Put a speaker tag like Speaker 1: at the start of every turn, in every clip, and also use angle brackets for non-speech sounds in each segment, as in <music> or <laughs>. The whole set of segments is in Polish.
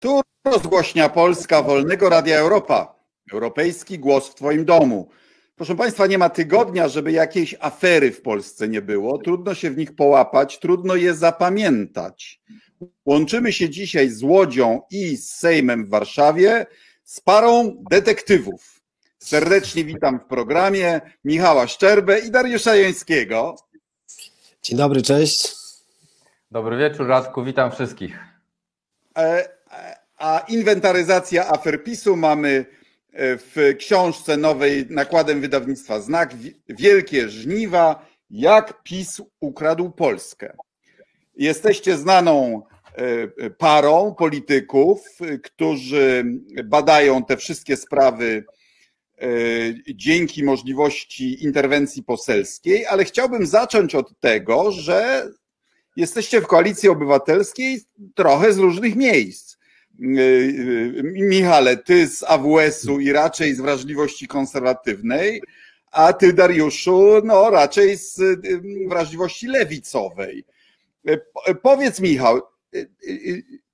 Speaker 1: Tu rozgłośnia Polska Wolnego Radia Europa. Europejski głos w Twoim domu. Proszę Państwa, nie ma tygodnia, żeby jakiejś afery w Polsce nie było. Trudno się w nich połapać, trudno je zapamiętać. Łączymy się dzisiaj z Łodzią i z Sejmem w Warszawie z parą detektywów. Serdecznie witam w programie Michała Szczerbę i Dariusza Jońskiego.
Speaker 2: Dzień dobry, cześć.
Speaker 3: Dobry wieczór, Radku, witam wszystkich.
Speaker 1: E, a inwentaryzacja afer PiSu mamy e, w książce nowej nakładem wydawnictwa Znak Wielkie Żniwa, jak PiS ukradł Polskę. Jesteście znaną e, parą polityków, którzy badają te wszystkie sprawy dzięki możliwości interwencji poselskiej, ale chciałbym zacząć od tego, że jesteście w koalicji obywatelskiej trochę z różnych miejsc. Y, y, Michale, ty z AWS-u i raczej z wrażliwości konserwatywnej, a ty, Dariuszu, no raczej z y, wrażliwości lewicowej. Powiedz, Michał,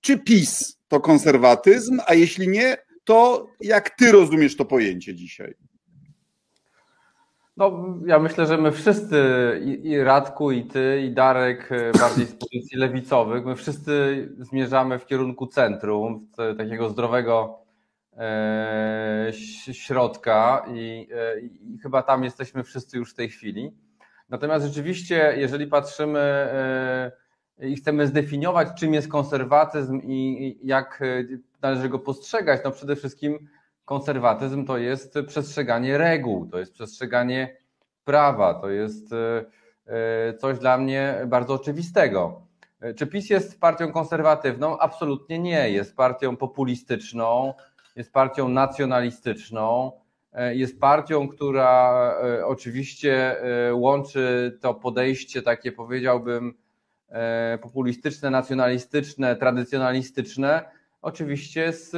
Speaker 1: czy PiS to konserwatyzm, a jeśli nie, to jak ty rozumiesz to pojęcie dzisiaj?
Speaker 3: No, ja myślę, że my wszyscy, i, Radku, i ty, i Darek, e, bardziej z pozycji lewicowych, my wszyscy zmierzamy w kierunku centrum, takiego zdrowego e, środka i, e, i, chyba tam jesteśmy wszyscy już w tej chwili. Natomiast rzeczywiście, jeżeli patrzymy i chcemy zdefiniować, czym jest konserwatyzm i, jak należy go postrzegać, no przede wszystkim konserwatyzm to jest przestrzeganie reguł, to jest przestrzeganie prawa, to jest e, e, coś dla mnie bardzo oczywistego. E, czy PiS jest partią konserwatywną? Absolutnie nie. Jest partią populistyczną, jest partią nacjonalistyczną, jest partią, która oczywiście łączy to podejście takie, powiedziałbym, populistyczne, nacjonalistyczne, tradycjonalistyczne oczywiście z,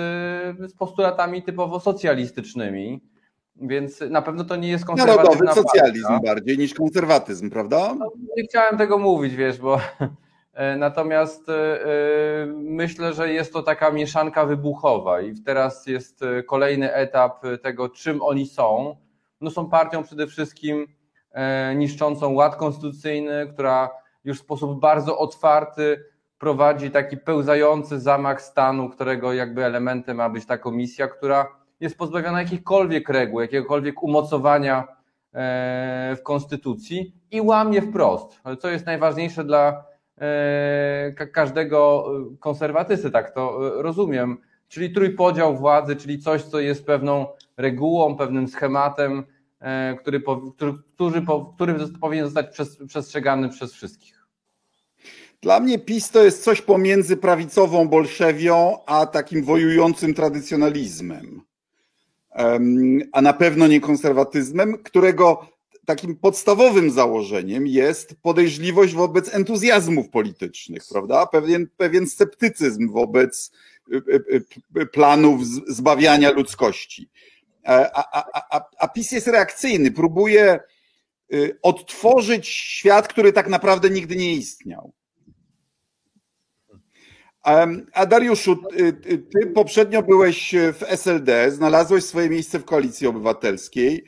Speaker 3: z postulatami typowo socjalistycznymi. Więc na pewno to nie jest konserwatywna
Speaker 1: Narodowy socjalizm partia. bardziej niż konserwatyzm, prawda?
Speaker 3: No, nie chciałem tego mówić, wiesz, bo e, natomiast e, myślę, że jest to taka mieszanka wybuchowa i teraz jest e, kolejny etap tego, czym oni są. No są partią przede wszystkim niszczącą ład konstytucyjny, która już w sposób bardzo otwarty prowadzi taki pełzający zamach stanu, którego jakby elementem ma być ta komisja, która jest pozbawiona jakichkolwiek reguł, jakiegokolwiek umocowania e, w konstytucji i łamie wprost, co jest najważniejsze dla e, każdego konserwatysty, tak to e, rozumiem, czyli trójpodział władzy, czyli coś, co jest pewną regułą, pewnym schematem, który, który, który, który powinien zostać przestrzegany przez wszystkich.
Speaker 1: Dla mnie PiS to jest coś pomiędzy prawicową bolszewią, a takim wojującym tradycjonalizmem. A na pewno nie konserwatyzmem, którego takim podstawowym założeniem jest podejrzliwość wobec entuzjazmów politycznych, prawda? Pewien, pewien sceptycyzm wobec y, y, y, planów zbawiania ludzkości. E, a, a, a, a PiS jest reakcyjny, próbuje odtworzyć świat, który tak naprawdę nigdy nie istniał. A Dariuszu, ty poprzednio byłeś w SLD, znalazłeś swoje miejsce w koalicji obywatelskiej.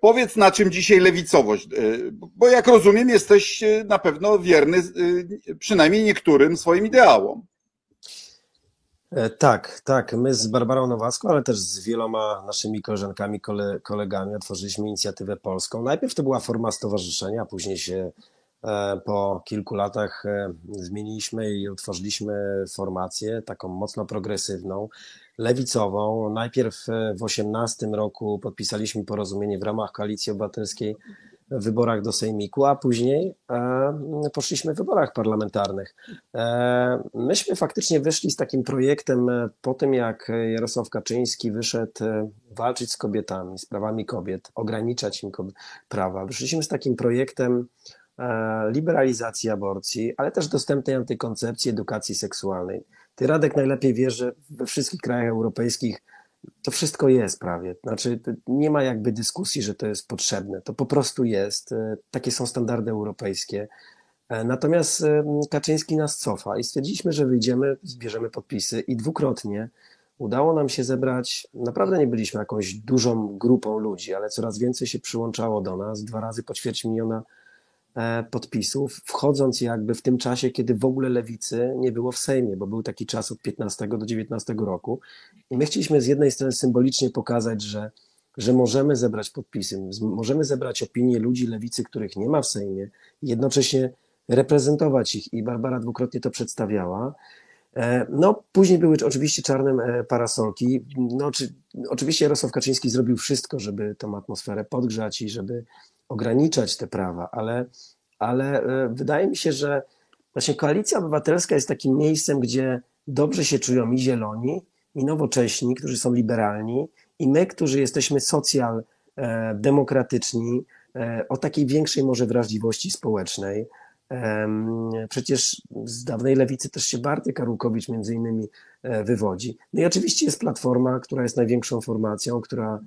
Speaker 1: Powiedz, na czym dzisiaj lewicowość, bo jak rozumiem, jesteś na pewno wierny przynajmniej niektórym swoim ideałom.
Speaker 2: E, tak, tak. My z Barbarą Nowacką, ale też z wieloma naszymi koleżankami, kolegami otworzyliśmy inicjatywę polską. Najpierw to była forma stowarzyszenia, później się po kilku latach e, zmieniliśmy i utworzyliśmy formację taką mocno progresywną, lewicową. Najpierw e, w 18 roku podpisaliśmy porozumienie w ramach Koalicji Obywatelskiej w wyborach do Sejmiku, a później poszliśmy w wyborach parlamentarnych. Myśmy faktycznie wyszli z takim projektem po tym, jak Jarosław Kaczyński wyszedł walczyć z kobietami, z prawami kobiet, ograniczać im prawa. Wyszliśmy z takim projektem E, liberalizacji aborcji, ale też dostępnej antykoncepcji, edukacji seksualnej. Ty, Radek, najlepiej wiesz, że we wszystkich krajach europejskich to wszystko jest prawie. Znaczy, nie ma jakby dyskusji, że to jest potrzebne. To po prostu jest. E, takie są standardy europejskie. E, natomiast Kaczyński nas cofa i stwierdziliśmy, że wyjdziemy, zbierzemy podpisy i dwukrotnie udało nam się zebrać, naprawdę nie byliśmy jakąś dużą grupą ludzi, ale coraz więcej się przyłączało do nas, dwa razy po ćwierć miliona e, podpisów, wchodząc jakby w tym czasie, kiedy w ogóle lewicy nie było w Sejmie, bo był taki czas od 15 do 19 roku. I my chcieliśmy z jednej strony symbolicznie pokazać, że, że możemy zebrać podpisy, możemy zebrać opinie ludzi lewicy, których nie ma w Sejmie, jednocześnie reprezentować ich. I Barbara dwukrotnie to przedstawiała. E, no, później były oczywiście czarne e, parasolki. No, czy, oczywiście Jarosław Kaczyński zrobił wszystko, żeby tą atmosferę podgrzać i żeby ograniczać te prawa, ale, ale e, wydaje mi się, że właśnie koalicja obywatelska jest takim miejscem, gdzie dobrze się czują i zieloni, i nowocześni, którzy są liberalni, i my, którzy jesteśmy socjal demokratyczni, o takiej większej może wrażliwości społecznej. Przecież z dawnej lewicy też się Bartek Karłkowicz między innymi e, wywodzi. No i oczywiście jest Platforma, która jest największą formacją, która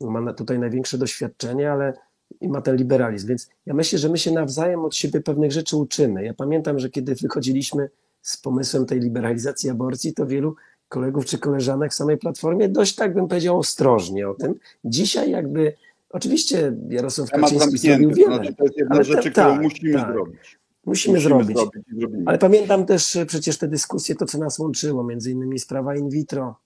Speaker 2: ma tutaj największe doświadczenie, ale i ma ten liberalizm. Więc ja myślę, że my się nawzajem od siebie pewnych rzeczy uczymy. Ja pamiętam, że kiedy wychodziliśmy z pomysłem tej liberalizacji aborcji, to wielu kolegów czy koleżanek w samej Platformie dość, tak bym powiedział, ostrożnie o tym. Dzisiaj jakby, oczywiście Jarosław Kaczyński zrobił wiele.
Speaker 1: Znaczy, to jest jedna rzecz, którą tak, musimy tak. zrobić.
Speaker 2: Musimy, Musimy zrobić. zrobić Ale pamiętam też przecież te dyskusje, to co nas łączyło, między innymi sprawa in vitro,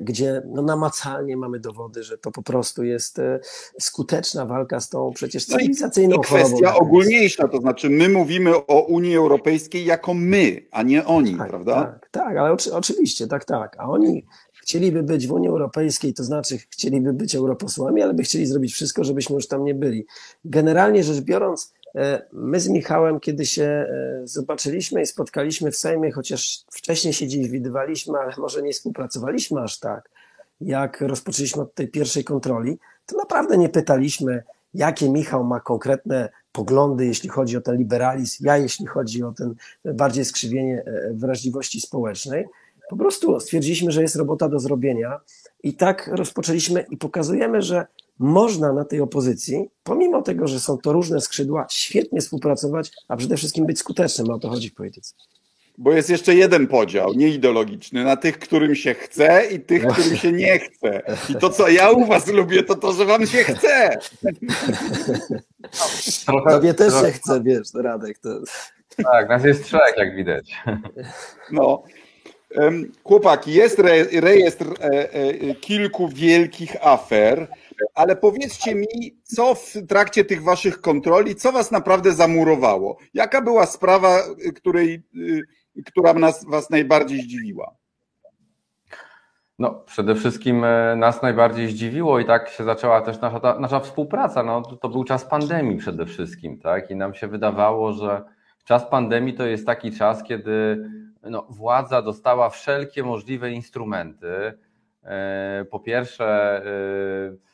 Speaker 2: gdzie no namacalnie mamy dowody, że to po prostu jest e, skuteczna walka z tą przecież cywilizacyjną
Speaker 1: no i kwestia chorobą. ogólniejsza, to znaczy my mówimy o Unii Europejskiej jako my, a nie oni,
Speaker 2: tak,
Speaker 1: prawda?
Speaker 2: Tak, tak, ale oczy, oczywiście, tak, tak. A oni chcieliby być w Unii Europejskiej, to znaczy chcieliby być europosłami, ale by chcieli zrobić wszystko, żebyśmy już tam nie byli. Generalnie rzecz biorąc, E, my z Michałem, kiedy się e, zobaczyliśmy i spotkaliśmy w Sejmie, chociaż wcześniej się dziś widywaliśmy, ale może nie współpracowaliśmy aż tak, jak rozpoczęliśmy od tej pierwszej kontroli, to naprawdę nie pytaliśmy, jakie Michał ma konkretne poglądy, jeśli chodzi o ten liberalizm, ja jeśli chodzi o ten bardziej skrzywienie e, wrażliwości społecznej. Po prostu stwierdziliśmy, że jest robota do zrobienia i tak rozpoczęliśmy i pokazujemy, że można na tej opozycji, pomimo tego, że są to różne skrzydła, świetnie współpracować, a przede wszystkim być skutecznym. O to chodzi w polityce.
Speaker 1: Bo jest jeszcze jeden podział, nieideologiczny, na tych, którym się chce i tych, którym się nie chce. I to, co ja u was lubię, to to, że wam się chce.
Speaker 2: Trochę, Tobie też trochę... się chce, wiesz, Radek. To...
Speaker 3: Tak, nas jest trzech, jak widać.
Speaker 1: No. Chłopaki, jest rejestr e, e, kilku wielkich afer ale powiedzcie mi, co w trakcie tych waszych kontroli, co was naprawdę zamurowało? Jaka była sprawa, której, y, która nas, was najbardziej zdziwiła?
Speaker 3: No, przede wszystkim e, nas najbardziej zdziwiło i tak się zaczęła też nasza, nasza współpraca. No, to był czas pandemii przede wszystkim, tak? I nam się wydawało, że czas pandemii to jest taki czas, kiedy no, władza dostała wszelkie możliwe instrumenty. E, po pierwsze, e,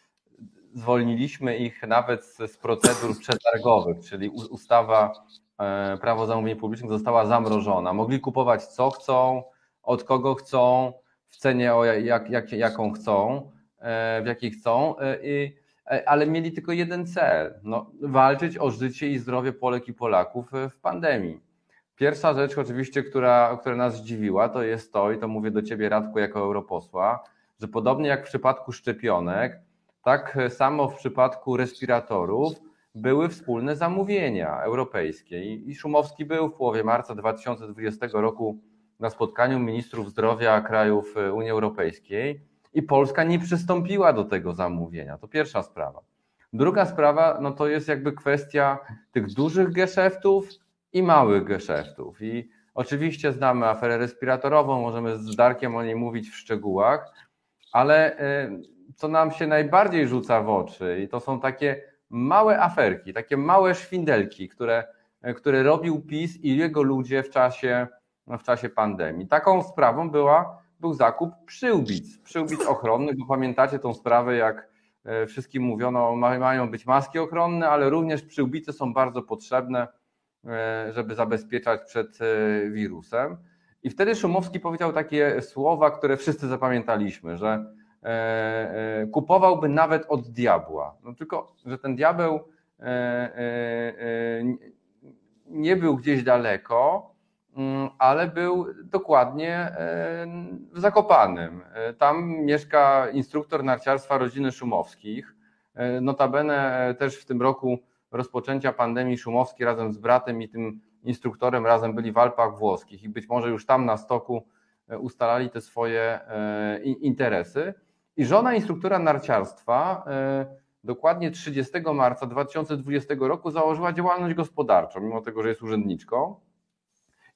Speaker 3: zwolniliśmy ich nawet z, procedur przetargowych, czyli ustawa e, Prawo zamówień publicznych została zamrożona. Mogli kupować co chcą, od kogo chcą, w cenie o jak, jak, jaką chcą, e, w jakiej chcą, e, i, ale mieli tylko jeden cel, no, walczyć o życie i zdrowie Polek i Polaków w pandemii. Pierwsza rzecz oczywiście, która, która nas zdziwiła, to jest to, i to mówię do Ciebie Radku jako europosła, że podobnie jak w przypadku szczepionek, tak samo w przypadku respiratorów były wspólne zamówienia europejskie i Szumowski był w połowie marca 2020 roku na spotkaniu ministrów zdrowia krajów Unii Europejskiej i Polska nie przystąpiła do tego zamówienia. To pierwsza sprawa. Druga sprawa, no to jest jakby kwestia tych dużych geszeftów i małych geszeftów. I oczywiście znamy aferę respiratorową, możemy z Darkiem o niej mówić w szczegółach, ale y, co nam się najbardziej rzuca w oczy, i to są takie małe aferki, takie małe szwindelki, które, które robił PiS i jego ludzie w czasie, w czasie pandemii. Taką sprawą była, był zakup przyłbic, przyłbic ochronnych, bo pamiętacie tą sprawę, jak e, wszystkim mówiono, mają być maski ochronne, ale również przyłbice są bardzo potrzebne, e, żeby zabezpieczać przed e, wirusem. I wtedy Szumowski powiedział takie słowa, które wszyscy zapamiętaliśmy, że kupowałby nawet od diabła. No tylko, że ten diabeł e, nie był gdzieś daleko, mm, ale był dokładnie e, w Zakopanym. E, tam mieszka instruktor narciarstwa rodziny Szumowskich. Notabene też w tym roku rozpoczęcia pandemii Szumowski razem z bratem i tym instruktorem razem byli w Alpach Włoskich i być może już tam na stoku ustalali te swoje interesy. I żona instruktora narciarstwa dokładnie 30 marca 2020 roku założyła działalność gospodarczą, mimo tego, że jest urzędniczką,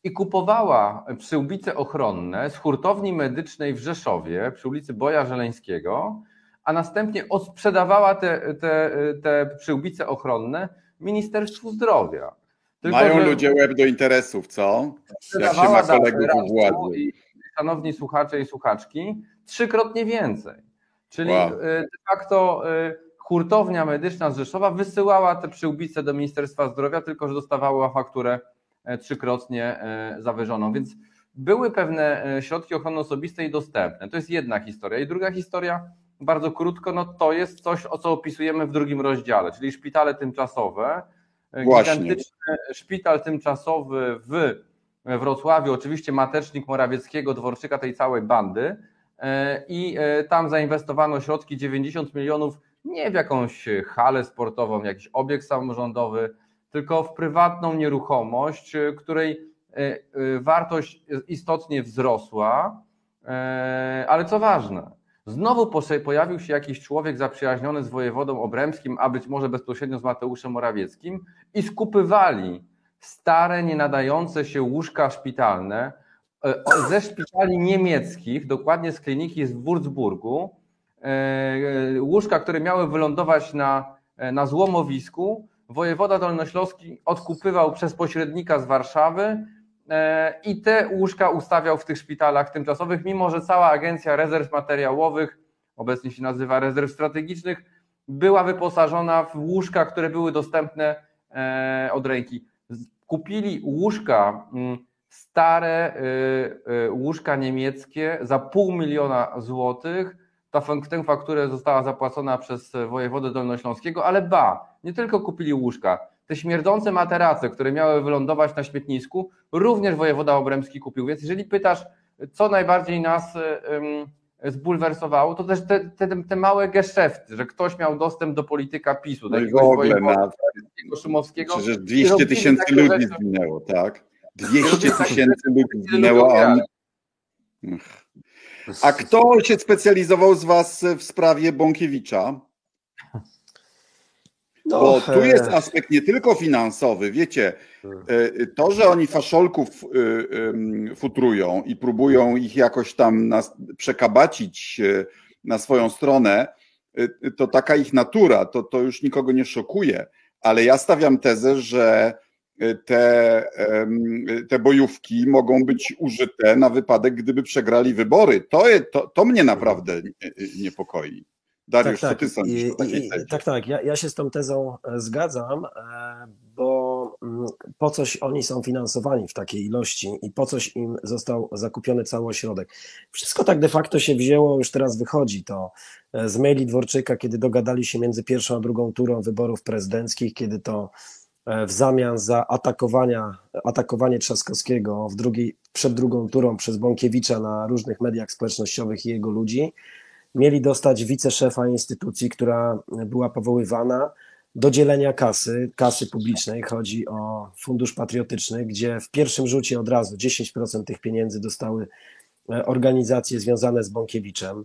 Speaker 3: i kupowała przyłbice ochronne z hurtowni medycznej w Rzeszowie przy ulicy Boja Żeleńskiego, a następnie odsprzedawała te, te, te przyłbice ochronne Ministerstwu Zdrowia.
Speaker 1: Tylko, Mają ludzie łeb do interesów, co? Jak się ma kolegów u władzy.
Speaker 3: I, szanowni słuchacze i słuchaczki, trzykrotnie więcej. Czyli wow. Y, de facto y, hurtownia medyczna z Rzeszowa wysyłała te przyłbice do Ministerstwa Zdrowia, tylko że dostawała fakturę e, trzykrotnie e, zawyżoną. Więc były pewne e, środki ochrony osobistej dostępne. To jest jedna historia. I druga historia, bardzo krótko, no to jest coś, o co opisujemy w drugim rozdziale, czyli szpitale tymczasowe. Właśnie. Gigantyczny szpital tymczasowy w Wrocławiu, oczywiście matecznik Morawieckiego, Dworczyka, tej całej bandy. I tam zainwestowano środki 90 milionów nie w jakąś halę sportową, jakiś obiekt samorządowy, tylko w prywatną nieruchomość, której e, e, wartość istotnie wzrosła, e, ale co ważne, znowu pojawił się jakiś człowiek zaprzyjaźniony z wojewodą obremskim, a być może bezpośrednio z Mateuszem Morawieckim i skupywali stare, nie nadające się łóżka szpitalne ze szpitali niemieckich, dokładnie z kliniki z Wurzburgu, E, łóżka, które miały wylądować na, e, na złomowisku, wojewoda dolnośląski odkupywał przez pośrednika z Warszawy e, i te łóżka ustawiał w tych szpitalach tymczasowych, mimo że cała agencja rezerw materiałowych, obecnie się nazywa rezerw strategicznych, była wyposażona w łóżka, które były dostępne od ręki. Kupili łóżka, mm, stare łóżka niemieckie za pół miliona złotych, ta, tę fakturę została zapłacona przez wojewodę dolnośląskiego, ale ba, nie tylko kupili łóżka, te śmierdzące materace, które miały wylądować na śmietnisku, również wojewoda obremski kupił. Więc jeżeli pytasz, co najbardziej nas zbulwersowało, to też te, te, te małe geszefty, że ktoś miał dostęp do polityka PiSu,
Speaker 1: no takiego wojewoda Szumowskiego. Przecież 200 tysięcy ludzi zginęło, tak? 200 tysięcy ludzi zginęło, a. A kto się specjalizował z Was w sprawie Bąkiewicza? No, Bo tu e, jest aspekt nie tylko finansowy, wiecie, e, to, że oni faszolków e, futrują i próbują ich jakoś tam przekabacić na swoją stronę, to taka ich natura, to, to już nikogo nie szokuje. Ale ja stawiam tezę, że te, te bojówki mogą być użyte na wypadek, gdyby przegrali wybory. To, to, to mnie naprawdę niepokoi. Dariusz, tak, tak. co ty takiej tezie?
Speaker 2: Tak, tak, ja, ja się z tą tezą e, zgadzam, e, bo mm, po coś oni są finansowani w takiej ilości i po coś im został zakupiony cały ośrodek. Wszystko tak de facto się wzięło, już teraz wychodzi to e, z maili Dworczyka, kiedy dogadali się między pierwszą a drugą turą wyborów prezydenckich, kiedy to w zamian za atakowania, atakowanie Trzaskowskiego w przed drugą turą przez Bąkiewicza na różnych mediach społecznościowych i jego ludzi, mieli dostać wiceszefa instytucji, która była powoływana do dzielenia kasy, kasy publicznej. Chodzi o Fundusz Patriotyczny, gdzie w pierwszym rzucie od razu 10% tych pieniędzy dostały e, organizacje związane z Bąkiewiczem.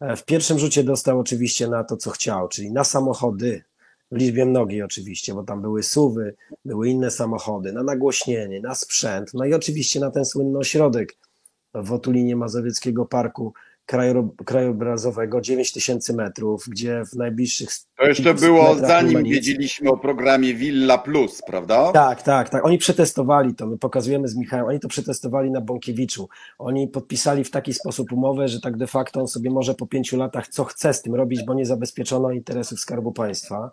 Speaker 2: E, w pierwszym rzucie dostał oczywiście na to, co chciał, czyli na samochody w liczbie mnogiej oczywiście, bo tam były suwy, były inne samochody, na nagłośnienie, na sprzęt, no i oczywiście na ten słynny ośrodek w otulinie Mazowieckiego Parku krajobrazowego 9 tysięcy metrów, gdzie w najbliższych.
Speaker 1: To jeszcze było zanim wiedzieliśmy o programie Villa Plus, prawda?
Speaker 2: Tak, tak, tak. Oni przetestowali to, my pokazujemy z Michałem, oni to przetestowali na Bąkiewiczu. Oni podpisali w taki sposób umowę, że tak de facto on sobie może po pięciu latach co chce z tym robić, bo nie zabezpieczono interesów Skarbu Państwa.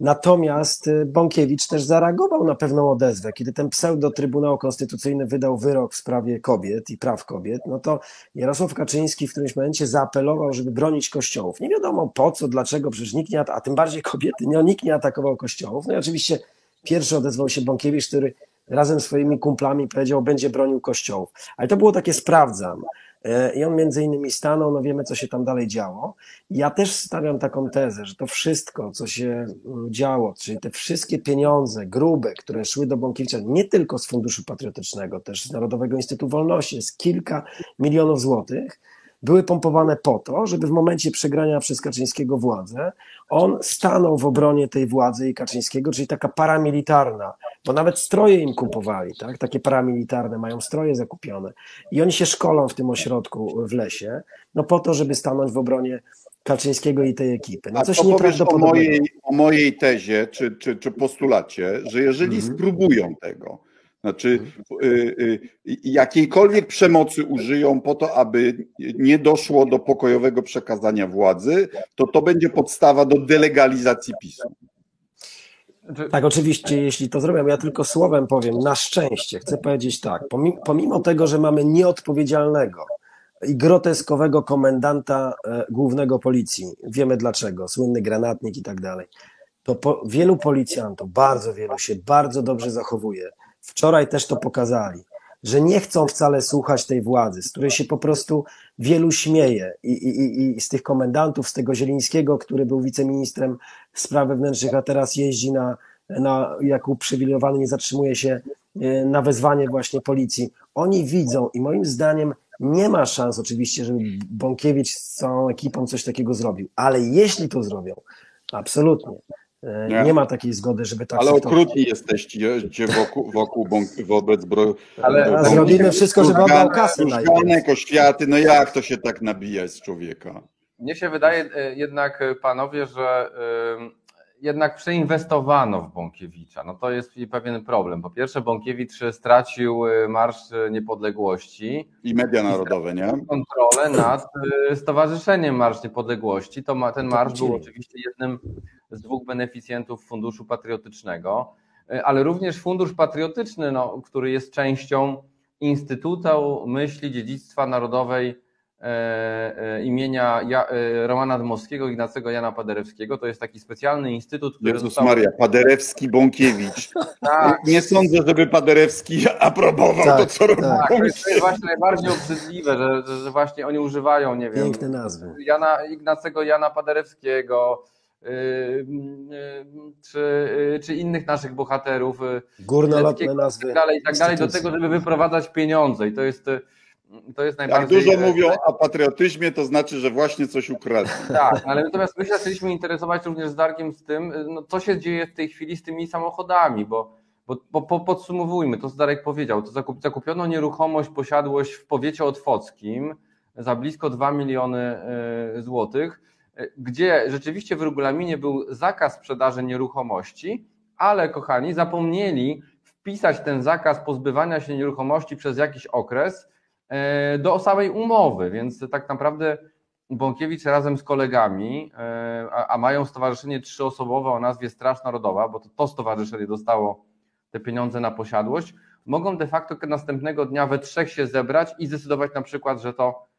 Speaker 2: Natomiast y, Bąkiewicz też zareagował na pewną odezwę. Kiedy ten pseudo-Trybunał Konstytucyjny wydał wyrok w sprawie kobiet i praw kobiet, no to Jarosław Kaczyński w którymś momencie zaapelował, żeby bronić kościołów. Nie wiadomo po co, dlaczego, przecież nikt nie, a tym bardziej kobiety, nie, nikt nie atakował kościołów. No i oczywiście pierwszy odezwał się Bąkiewicz, który razem z swoimi kumplami powiedział, będzie bronił kościołów. Ale to było takie sprawdzam. E, I on między innymi stanął, no wiemy, co się tam dalej działo. Ja też stawiam taką tezę, że to wszystko, co się mm, działo, czyli te wszystkie pieniądze grube, które szły do Bąkiewicza, nie tylko z Funduszu Patriotycznego, też z Narodowego Instytutu Wolności, jest kilka milionów złotych, były pompowane po to, żeby w momencie przegrania przez Kaczyńskiego władzę, on stanął w obronie tej władzy i Kaczyńskiego, czyli taka paramilitarna, bo nawet stroje im kupowali, tak? takie paramilitarne, mają stroje zakupione i oni się szkolą w tym ośrodku w lesie, no po to, żeby stanąć w obronie Kaczyńskiego i tej ekipy. No
Speaker 1: A
Speaker 2: coś
Speaker 1: co powiesz o
Speaker 2: nieprawdopodobnego.
Speaker 1: mojej, o mojej tezie, czy, czy, czy postulacie, że jeżeli
Speaker 2: Mhm.
Speaker 1: spróbują tego, znaczy y, y, jakiejkolwiek przemocy użyją po to, aby nie doszło do pokojowego przekazania władzy, to to będzie podstawa do delegalizacji PiSu.
Speaker 3: Znaczy,
Speaker 2: Tak, oczywiście, jeśli to zrobią, ja tylko słowem powiem, na szczęście, chcę powiedzieć tak, pomimo, pomimo tego, że mamy nieodpowiedzialnego i groteskowego komendanta e, głównego policji, wiemy dlaczego, słynny granatnik i tak dalej, to po, wielu policjantów, bardzo wielu się bardzo dobrze zachowuje. Wczoraj też to pokazali, że nie chcą wcale słuchać tej władzy, z której się po prostu wielu śmieje i, i, i- z tych komendantów, z tego Zielińskiego, który był wiceministrem spraw wewnętrznych, a teraz jeździ na, na jak uprzywilejowany, nie zatrzymuje się e, na wezwanie właśnie policji. Oni widzą i moim zdaniem nie ma szans oczywiście, żeby Bąkiewicz z całą ekipą coś takiego zrobił, ale jeśli to zrobią, absolutnie. E,
Speaker 1: Nie.
Speaker 2: Nie ma takiej zgody, żeby tak
Speaker 1: Ale okrutni jesteście wokół, wokół bąk- wobec bro,
Speaker 3: Ale-
Speaker 2: zrobimy wszystko, żeby oddał kasę najpierw.
Speaker 1: Różganek, oświaty, no jak to się tak nabija z człowieka?
Speaker 3: Mnie się wydaje e, jednak, e, panowie, że jednak przeinwestowano w Bąkiewicza. No to jest pewien problem. Po pierwsze, Bąkiewicz stracił Marsz Niepodległości,
Speaker 1: I media narodowe, nie?
Speaker 3: kontrolę nad Stowarzyszeniem Marsz Niepodległości. To ma, ten marsz był oczywiście jednym z dwóch beneficjentów Funduszu Patriotycznego, e, ale również Fundusz Patriotyczny, no, który jest częścią Instytutu Myśli Dziedzictwa Narodowej e, e, imienia e, Romana Dmowskiego, Ignacego Jana Paderewskiego. To jest taki specjalny instytut, który
Speaker 1: Jezus
Speaker 3: został...
Speaker 1: Maria, Paderewski, Bąkiewicz.
Speaker 3: Tak,
Speaker 1: Nie sądzę, żeby Paderewski aprobował
Speaker 2: Tak,
Speaker 1: to, co robi
Speaker 2: tak.
Speaker 3: tak, to jest właśnie najbardziej obrzydliwe, że, że, że właśnie oni używają, nie wiem,
Speaker 2: Piękne nazwy.
Speaker 3: Jana, Ignacego Jana Paderewskiego, czy, yy, czy innych naszych bohaterów,
Speaker 2: Górnolotne nazwy.
Speaker 3: i tak dalej, i tak dalej, do tego, żeby wyprowadzać pieniądze. I to jest, to jest
Speaker 1: Jak
Speaker 3: najbardziej.
Speaker 1: dużo mówią o patriotyzmie, to znaczy, że właśnie coś ukradli. <laughs>
Speaker 3: Tak, ale natomiast my się zaczęliśmy interesować również z Darkiem z tym, no, co się dzieje w tej chwili z tymi samochodami, bo, bo, bo, bo podsumowujmy to, co Darek powiedział. To zakup, zakupiono nieruchomość, posiadłość w powiecie otwockim za blisko 2 miliony złotych, gdzie rzeczywiście w regulaminie był zakaz sprzedaży nieruchomości, ale kochani, zapomnieli wpisać ten zakaz pozbywania się nieruchomości przez jakiś okres yy, do samej umowy, więc tak naprawdę Bąkiewicz razem z kolegami, e, a, a mają stowarzyszenie trzyosobowe o nazwie Straż Narodowa, bo to, to stowarzyszenie dostało te pieniądze na posiadłość, mogą de facto następnego dnia we trzech się zebrać i zdecydować na przykład, że to e, e,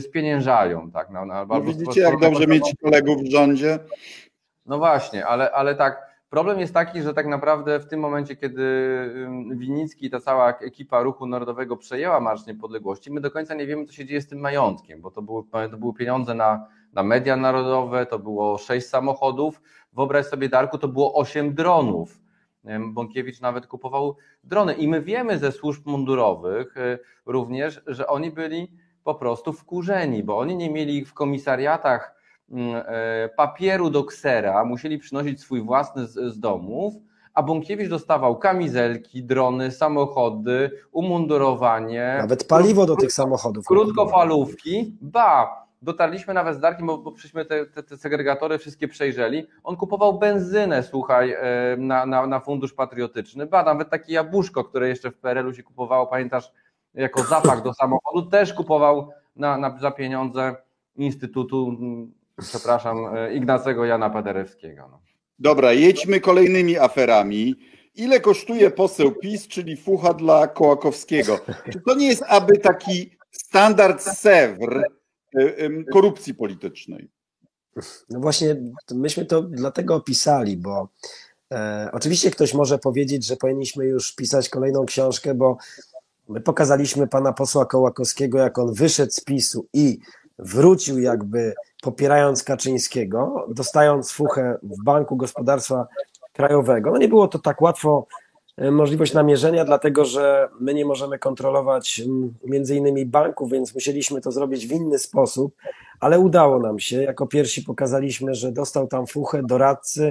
Speaker 3: spieniężają. Tak, na, na,
Speaker 1: No
Speaker 3: albo
Speaker 1: widzicie, jak dobrze mieć kolegów w rządzie?
Speaker 3: no właśnie, ale, ale tak, problem jest taki, że tak naprawdę w tym momencie, kiedy Winicki i ta cała ekipa Ruchu Narodowego przejęła Marsz Niepodległości, my do końca nie wiemy, co się dzieje z tym majątkiem, bo to były, to były pieniądze na, na media narodowe, to było sześć samochodów, wyobraź sobie Darku, to było osiem dronów. Bąkiewicz nawet kupował drony i my wiemy ze służb mundurowych y, również, że oni byli po prostu wkurzeni, bo oni nie mieli w komisariatach mm, e, papieru do ksera, musieli przynosić swój własny z, z domów, a Bąkiewicz dostawał kamizelki, drony, samochody, umundurowanie,
Speaker 2: Nawet paliwo do tych samochodów.
Speaker 3: krótkofalówki, ba, dotarliśmy nawet z Darkiem, bo, bo przecież te, te, te segregatory wszystkie przejrzeli, on kupował benzynę, słuchaj, e, na, na, na fundusz patriotyczny, ba, nawet takie jabłuszko, które jeszcze w PRL-u się kupowało, pamiętasz, jako zapach do samochodu, też kupował na, na, za pieniądze Instytutu, mm, przepraszam, e, Ignacego Jana Paderewskiego. No.
Speaker 1: Dobra, jedźmy kolejnymi aferami. Ile kosztuje poseł PiS, czyli fucha dla Kołakowskiego? Czy to nie jest aby taki standard Sewr ym, korupcji politycznej?
Speaker 2: No właśnie, myśmy to dlatego opisali, bo E, oczywiście ktoś może powiedzieć, że powinniśmy już pisać kolejną książkę, bo my pokazaliśmy pana posła Kołakowskiego, jak on wyszedł z PiSu i wrócił jakby popierając Kaczyńskiego, dostając fuchę w Banku Gospodarstwa Krajowego. No nie było to tak łatwo e, możliwość namierzenia, dlatego że my nie możemy kontrolować między innymi banków, więc musieliśmy to zrobić w inny sposób, ale udało nam się. Jako pierwsi pokazaliśmy, że dostał tam fuchę doradcy,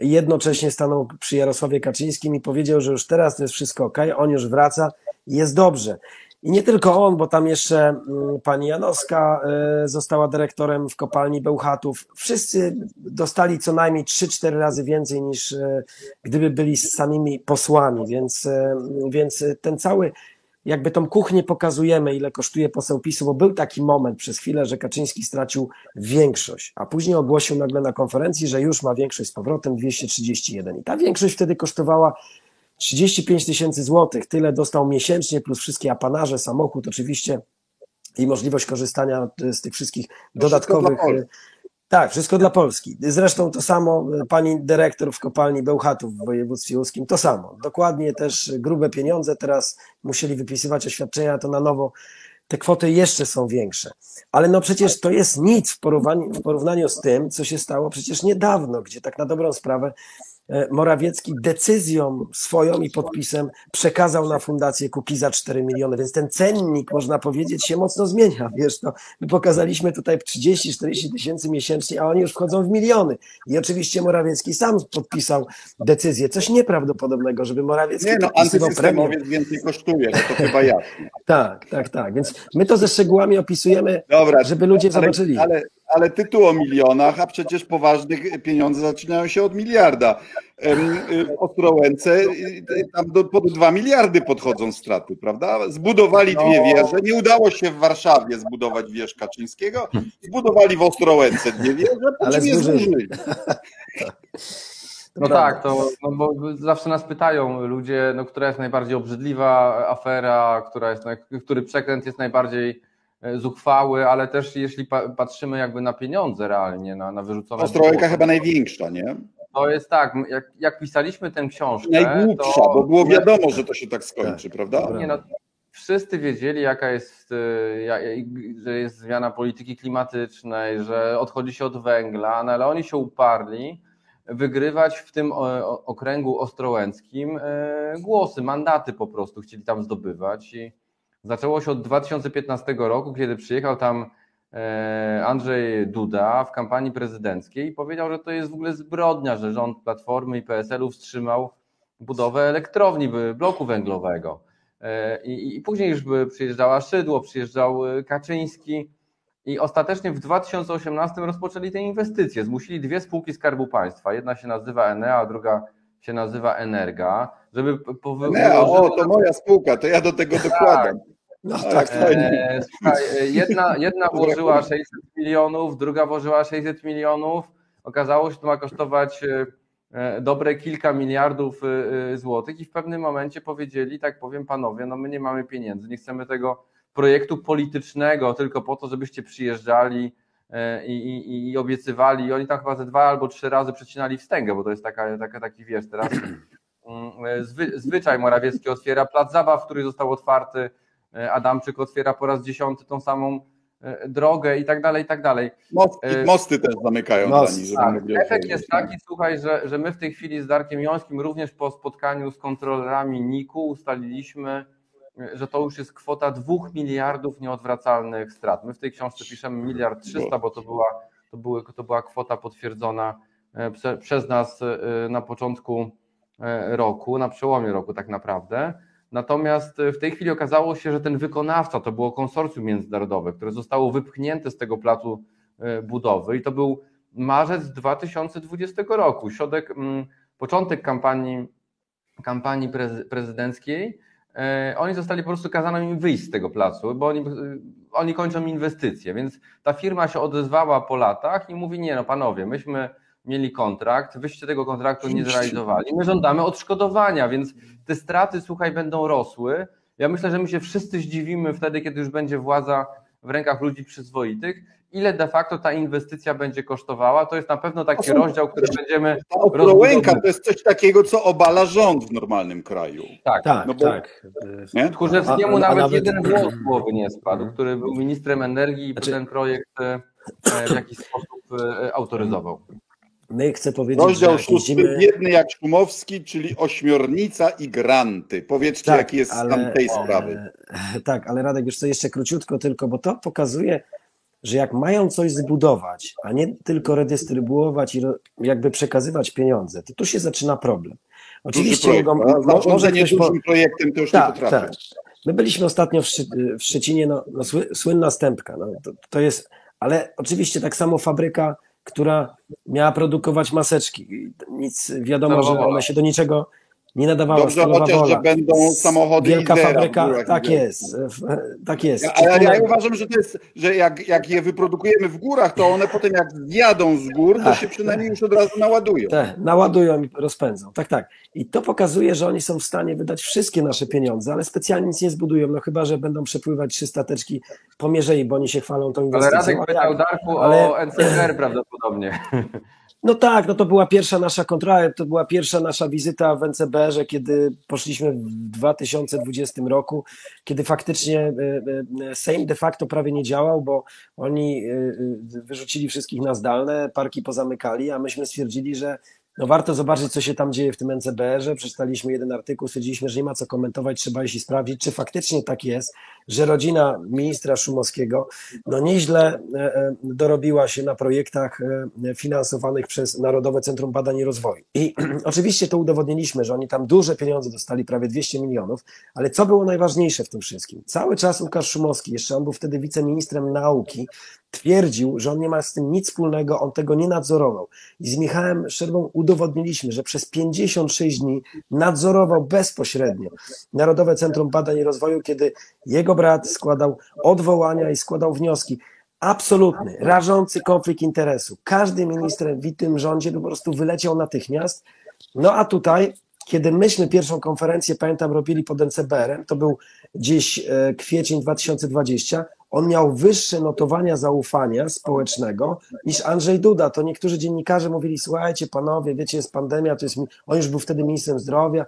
Speaker 2: jednocześnie stanął przy Jarosławie Kaczyńskim i powiedział, że już teraz to jest wszystko ok, on już wraca i jest dobrze. I nie tylko on, bo tam jeszcze mm, pani Janowska e, została dyrektorem w kopalni Bełchatów. Wszyscy dostali co najmniej 3-4 razy więcej niż e, gdyby byli samymi posłami, więc, e, więc ten cały jakby tą kuchnię pokazujemy, ile kosztuje poseł PiSu, bo był taki moment przez chwilę, że Kaczyński stracił większość, a później ogłosił nagle na konferencji, że już ma większość z powrotem 231. I ta większość wtedy kosztowała 35 tysięcy złotych. Tyle dostał miesięcznie, plus wszystkie apanarze, samochód oczywiście i możliwość korzystania z tych wszystkich dodatkowych. Tak, wszystko dla Polski. Zresztą to samo pani dyrektor w kopalni Bełchatów w województwie łódzkim, to samo. Dokładnie też grube pieniądze, teraz musieli wypisywać oświadczenia, to na nowo te kwoty jeszcze są większe. Ale no przecież to jest nic w porównaniu, w porównaniu z tym, co się stało przecież niedawno, gdzie tak na dobrą sprawę E, Morawiecki decyzją swoją i podpisem przekazał na fundację Kukiza 4 miliony, więc ten cennik, można powiedzieć, się mocno zmienia. Wiesz, no, my pokazaliśmy tutaj 30-40 tysięcy miesięcznie, a oni już wchodzą w miliony. I oczywiście Morawiecki sam podpisał decyzję. Coś nieprawdopodobnego, żeby Morawiecki
Speaker 1: Nie, no,
Speaker 2: premię.
Speaker 1: więcej kosztuje, no to chyba jasne.
Speaker 2: tak, tak, tak. Więc my to ze szczegółami opisujemy, Dobra, żeby ludzie
Speaker 1: ale,
Speaker 2: zobaczyli.
Speaker 1: Ale, ale tytuł o milionach, a przecież poważnych pieniądze zaczynają się od miliarda. W Ostrołęce tam do, pod 2 miliardy podchodzą straty, prawda? Zbudowali dwie no. wieże. Nie udało się w Warszawie zbudować wież Kaczyńskiego. Zbudowali w Ostrołęce dwie wieże, po czym je zburzyli.
Speaker 3: No tak, to no bo zawsze nas pytają ludzie, no, która jest najbardziej obrzydliwa afera, która jest, który przekręt jest najbardziej zuchwały, ale też jeśli patrzymy jakby na pieniądze realnie, na, na wyrzucone...
Speaker 1: Ostrołęka chyba największa, nie?
Speaker 3: To jest tak, jak, jak pisaliśmy tę książkę...
Speaker 1: Najgłupsza, to... bo było wiadomo, że to się tak skończy, tak, prawda?
Speaker 3: Nie, no, wszyscy wiedzieli, jaka jest, e, że jest zmiana polityki klimatycznej, że odchodzi się od węgla, no ale oni się uparli wygrywać w tym okręgu ostrołęckim e, głosy, mandaty po prostu chcieli tam zdobywać i Zaczęło się od 2015 roku, kiedy przyjechał tam e, Andrzej Duda w kampanii prezydenckiej i powiedział, że to jest w ogóle zbrodnia, że rząd Platformy i PSL-u wstrzymał budowę elektrowni bloku węglowego. E, I, I, później już przyjeżdżała Szydło, przyjeżdżał e, Kaczyński i ostatecznie w 2018 rozpoczęli te inwestycje. Zmusili dwie spółki Skarbu Państwa. Jedna się nazywa Enea, a druga się nazywa Energa, żeby...
Speaker 1: Enea, o, to moja spółka, to ja do tego dokładam.
Speaker 2: No tak,
Speaker 3: e, słuchaj, e, jedna, jedna włożyła 600 milionów, druga włożyła 600 milionów. Okazało się, że to ma kosztować e, e, dobre kilka miliardów złotych i w pewnym momencie powiedzieli, tak powiem panowie, no my nie mamy pieniędzy, nie chcemy tego projektu politycznego tylko po to, żebyście przyjeżdżali i, i, i obiecywali. I oni tam chyba ze dwa albo trzy razy przecinali wstęgę, bo to jest taka, taka, taki wiesz, teraz mm, zwy, zwyczaj Morawiecki otwiera plac zabaw, który został otwarty Adamczyk otwiera po raz dziesiąty tą samą e, drogę i tak dalej, i tak dalej.
Speaker 1: Mosty, e, mosty też zamykają Most, dla nich.
Speaker 3: Tak. Efekt jest taki, słuchaj, że, że my w tej chwili z Darkiem Jońskim również po spotkaniu z kontrolerami NIK-u ustaliliśmy, że to już jest kwota dwóch miliardów nieodwracalnych strat. My w tej książce piszemy miliard trzysta, bo to była, to, były, to była kwota potwierdzona prze, przez nas na początku roku, na przełomie roku tak naprawdę. Natomiast e, w tej chwili okazało się, że ten wykonawca to było konsorcjum międzynarodowe, które zostało wypchnięte z tego placu e, budowy i to był marzec 2020 roku, środek, mm, początek kampanii, kampanii prezydenckiej. E, oni zostali po prostu kazano im wyjść z tego placu, bo oni, oni kończą inwestycje, więc ta firma się odezwała po latach i mówi: Nie, no panowie, myśmy mieli kontrakt, wyście tego kontraktu nie zrealizowali. My żądamy odszkodowania, więc te straty, słuchaj, będą rosły. Ja myślę, że my się wszyscy zdziwimy wtedy, kiedy już będzie władza w rękach ludzi przyzwoitych. Ile de facto ta inwestycja będzie kosztowała? To jest na pewno taki
Speaker 1: są-
Speaker 3: rozdział, który będziemy.
Speaker 1: Ta Ostrołęka to jest coś takiego, co obala rząd w normalnym kraju.
Speaker 3: Tak,
Speaker 2: Tak,
Speaker 1: No bo-
Speaker 2: tak.
Speaker 1: Nie?
Speaker 3: Tchórzewskiemu
Speaker 2: A- a- a
Speaker 3: nawet,
Speaker 2: nawet-
Speaker 3: jeden głos głowy nie spadł, który był ministrem energii i
Speaker 2: Znaczy-
Speaker 3: ten projekt e, e, w jakiś sposób e, autoryzował.
Speaker 2: My chcę powiedzieć,
Speaker 1: Rozdział
Speaker 2: że
Speaker 1: szósty, biedny jak Szumowski, czyli ośmiornica i granty. Powiedzcie,
Speaker 2: Tak,
Speaker 1: jaki jest stan
Speaker 2: ale-
Speaker 1: tej sprawy.
Speaker 2: E, Tak, ale Radek, już co jeszcze króciutko tylko, bo to pokazuje, że jak mają coś zbudować, a nie tylko redystrybuować i jakby przekazywać pieniądze, to tu się zaczyna problem.
Speaker 1: Duży
Speaker 2: Oczywiście
Speaker 1: projekt,
Speaker 2: mogą,
Speaker 1: a
Speaker 2: mo- może ktoś po,
Speaker 1: projektem to już nie
Speaker 2: tak,
Speaker 1: potrafię.
Speaker 2: tak. My byliśmy ostatnio w, Szy, w Szczecinie, no, no sły, słynna stępka. No, to, to jest, ale oczywiście tak samo fabryka, która miała produkować maseczki. Nic wiadomo, że ona się do niczego nie nadawała.
Speaker 1: Dobrze chociaż,
Speaker 2: Wola.
Speaker 1: że będą samochody
Speaker 2: Wielka
Speaker 1: Izera w
Speaker 2: fabryka,
Speaker 1: górach,
Speaker 2: tak
Speaker 1: wiesz.
Speaker 2: jest, tak jest.
Speaker 1: Ale ja
Speaker 2: Czekunek-
Speaker 1: uważam, że to jest, że jak, jak je wyprodukujemy w górach, to one potem jak zjadą z gór, to
Speaker 2: Tak.
Speaker 1: się przynajmniej już od razu naładują.
Speaker 2: Te, naładują i rozpędzą. Tak, tak. I to pokazuje, że oni są w stanie wydać wszystkie nasze pieniądze, ale specjalnie nic nie zbudują, no chyba, że będą przepływać trzy stateczki po Mierzei, bo oni się chwalą tą
Speaker 3: Ale
Speaker 2: inwestycją.
Speaker 3: Radek
Speaker 2: A
Speaker 3: pytał? Darku
Speaker 2: Ale-
Speaker 3: o NCR prawdopodobnie. <laughs>
Speaker 2: No tak, no to była pierwsza nasza kontrola, to była pierwsza nasza wizyta w NCBR-ze, kiedy poszliśmy w 2020 roku, kiedy faktycznie e, e, Sejm de facto prawie nie działał, bo oni e, wyrzucili wszystkich na zdalne, parki pozamykali, a myśmy stwierdzili, że no warto zobaczyć, co się tam dzieje w tym NCBR-ze. Przeczytaliśmy jeden artykuł, stwierdziliśmy, że nie ma co komentować, trzeba iść i sprawdzić, czy faktycznie tak jest, że rodzina ministra Szumowskiego no nieźle e, e, dorobiła się na projektach e, finansowanych przez Narodowe Centrum Badań i Rozwoju. I <clears throat> oczywiście to udowodniliśmy, że oni tam duże pieniądze dostali, prawie 200 milionów, ale co było najważniejsze w tym wszystkim? Cały czas Łukasz Szumowski, jeszcze on był wtedy wiceministrem nauki, twierdził, że on nie ma z tym nic wspólnego, on tego nie nadzorował. I z Michałem Szczerbą udowodniliśmy, że przez 56 dni nadzorował bezpośrednio Narodowe Centrum Badań i Rozwoju, kiedy jego brat składał odwołania i składał wnioski. Absolutny, rażący konflikt interesu. Każdy minister w tym rządzie po prostu wyleciał natychmiast. No a tutaj, kiedy myśmy pierwszą konferencję, pamiętam, robili pod NCBR-em, to był gdzieś e, kwiecień 2020, on miał wyższe notowania zaufania społecznego niż Andrzej Duda. To niektórzy dziennikarze mówili, słuchajcie panowie, wiecie, jest pandemia, to jest, mi-" on już był wtedy ministrem zdrowia,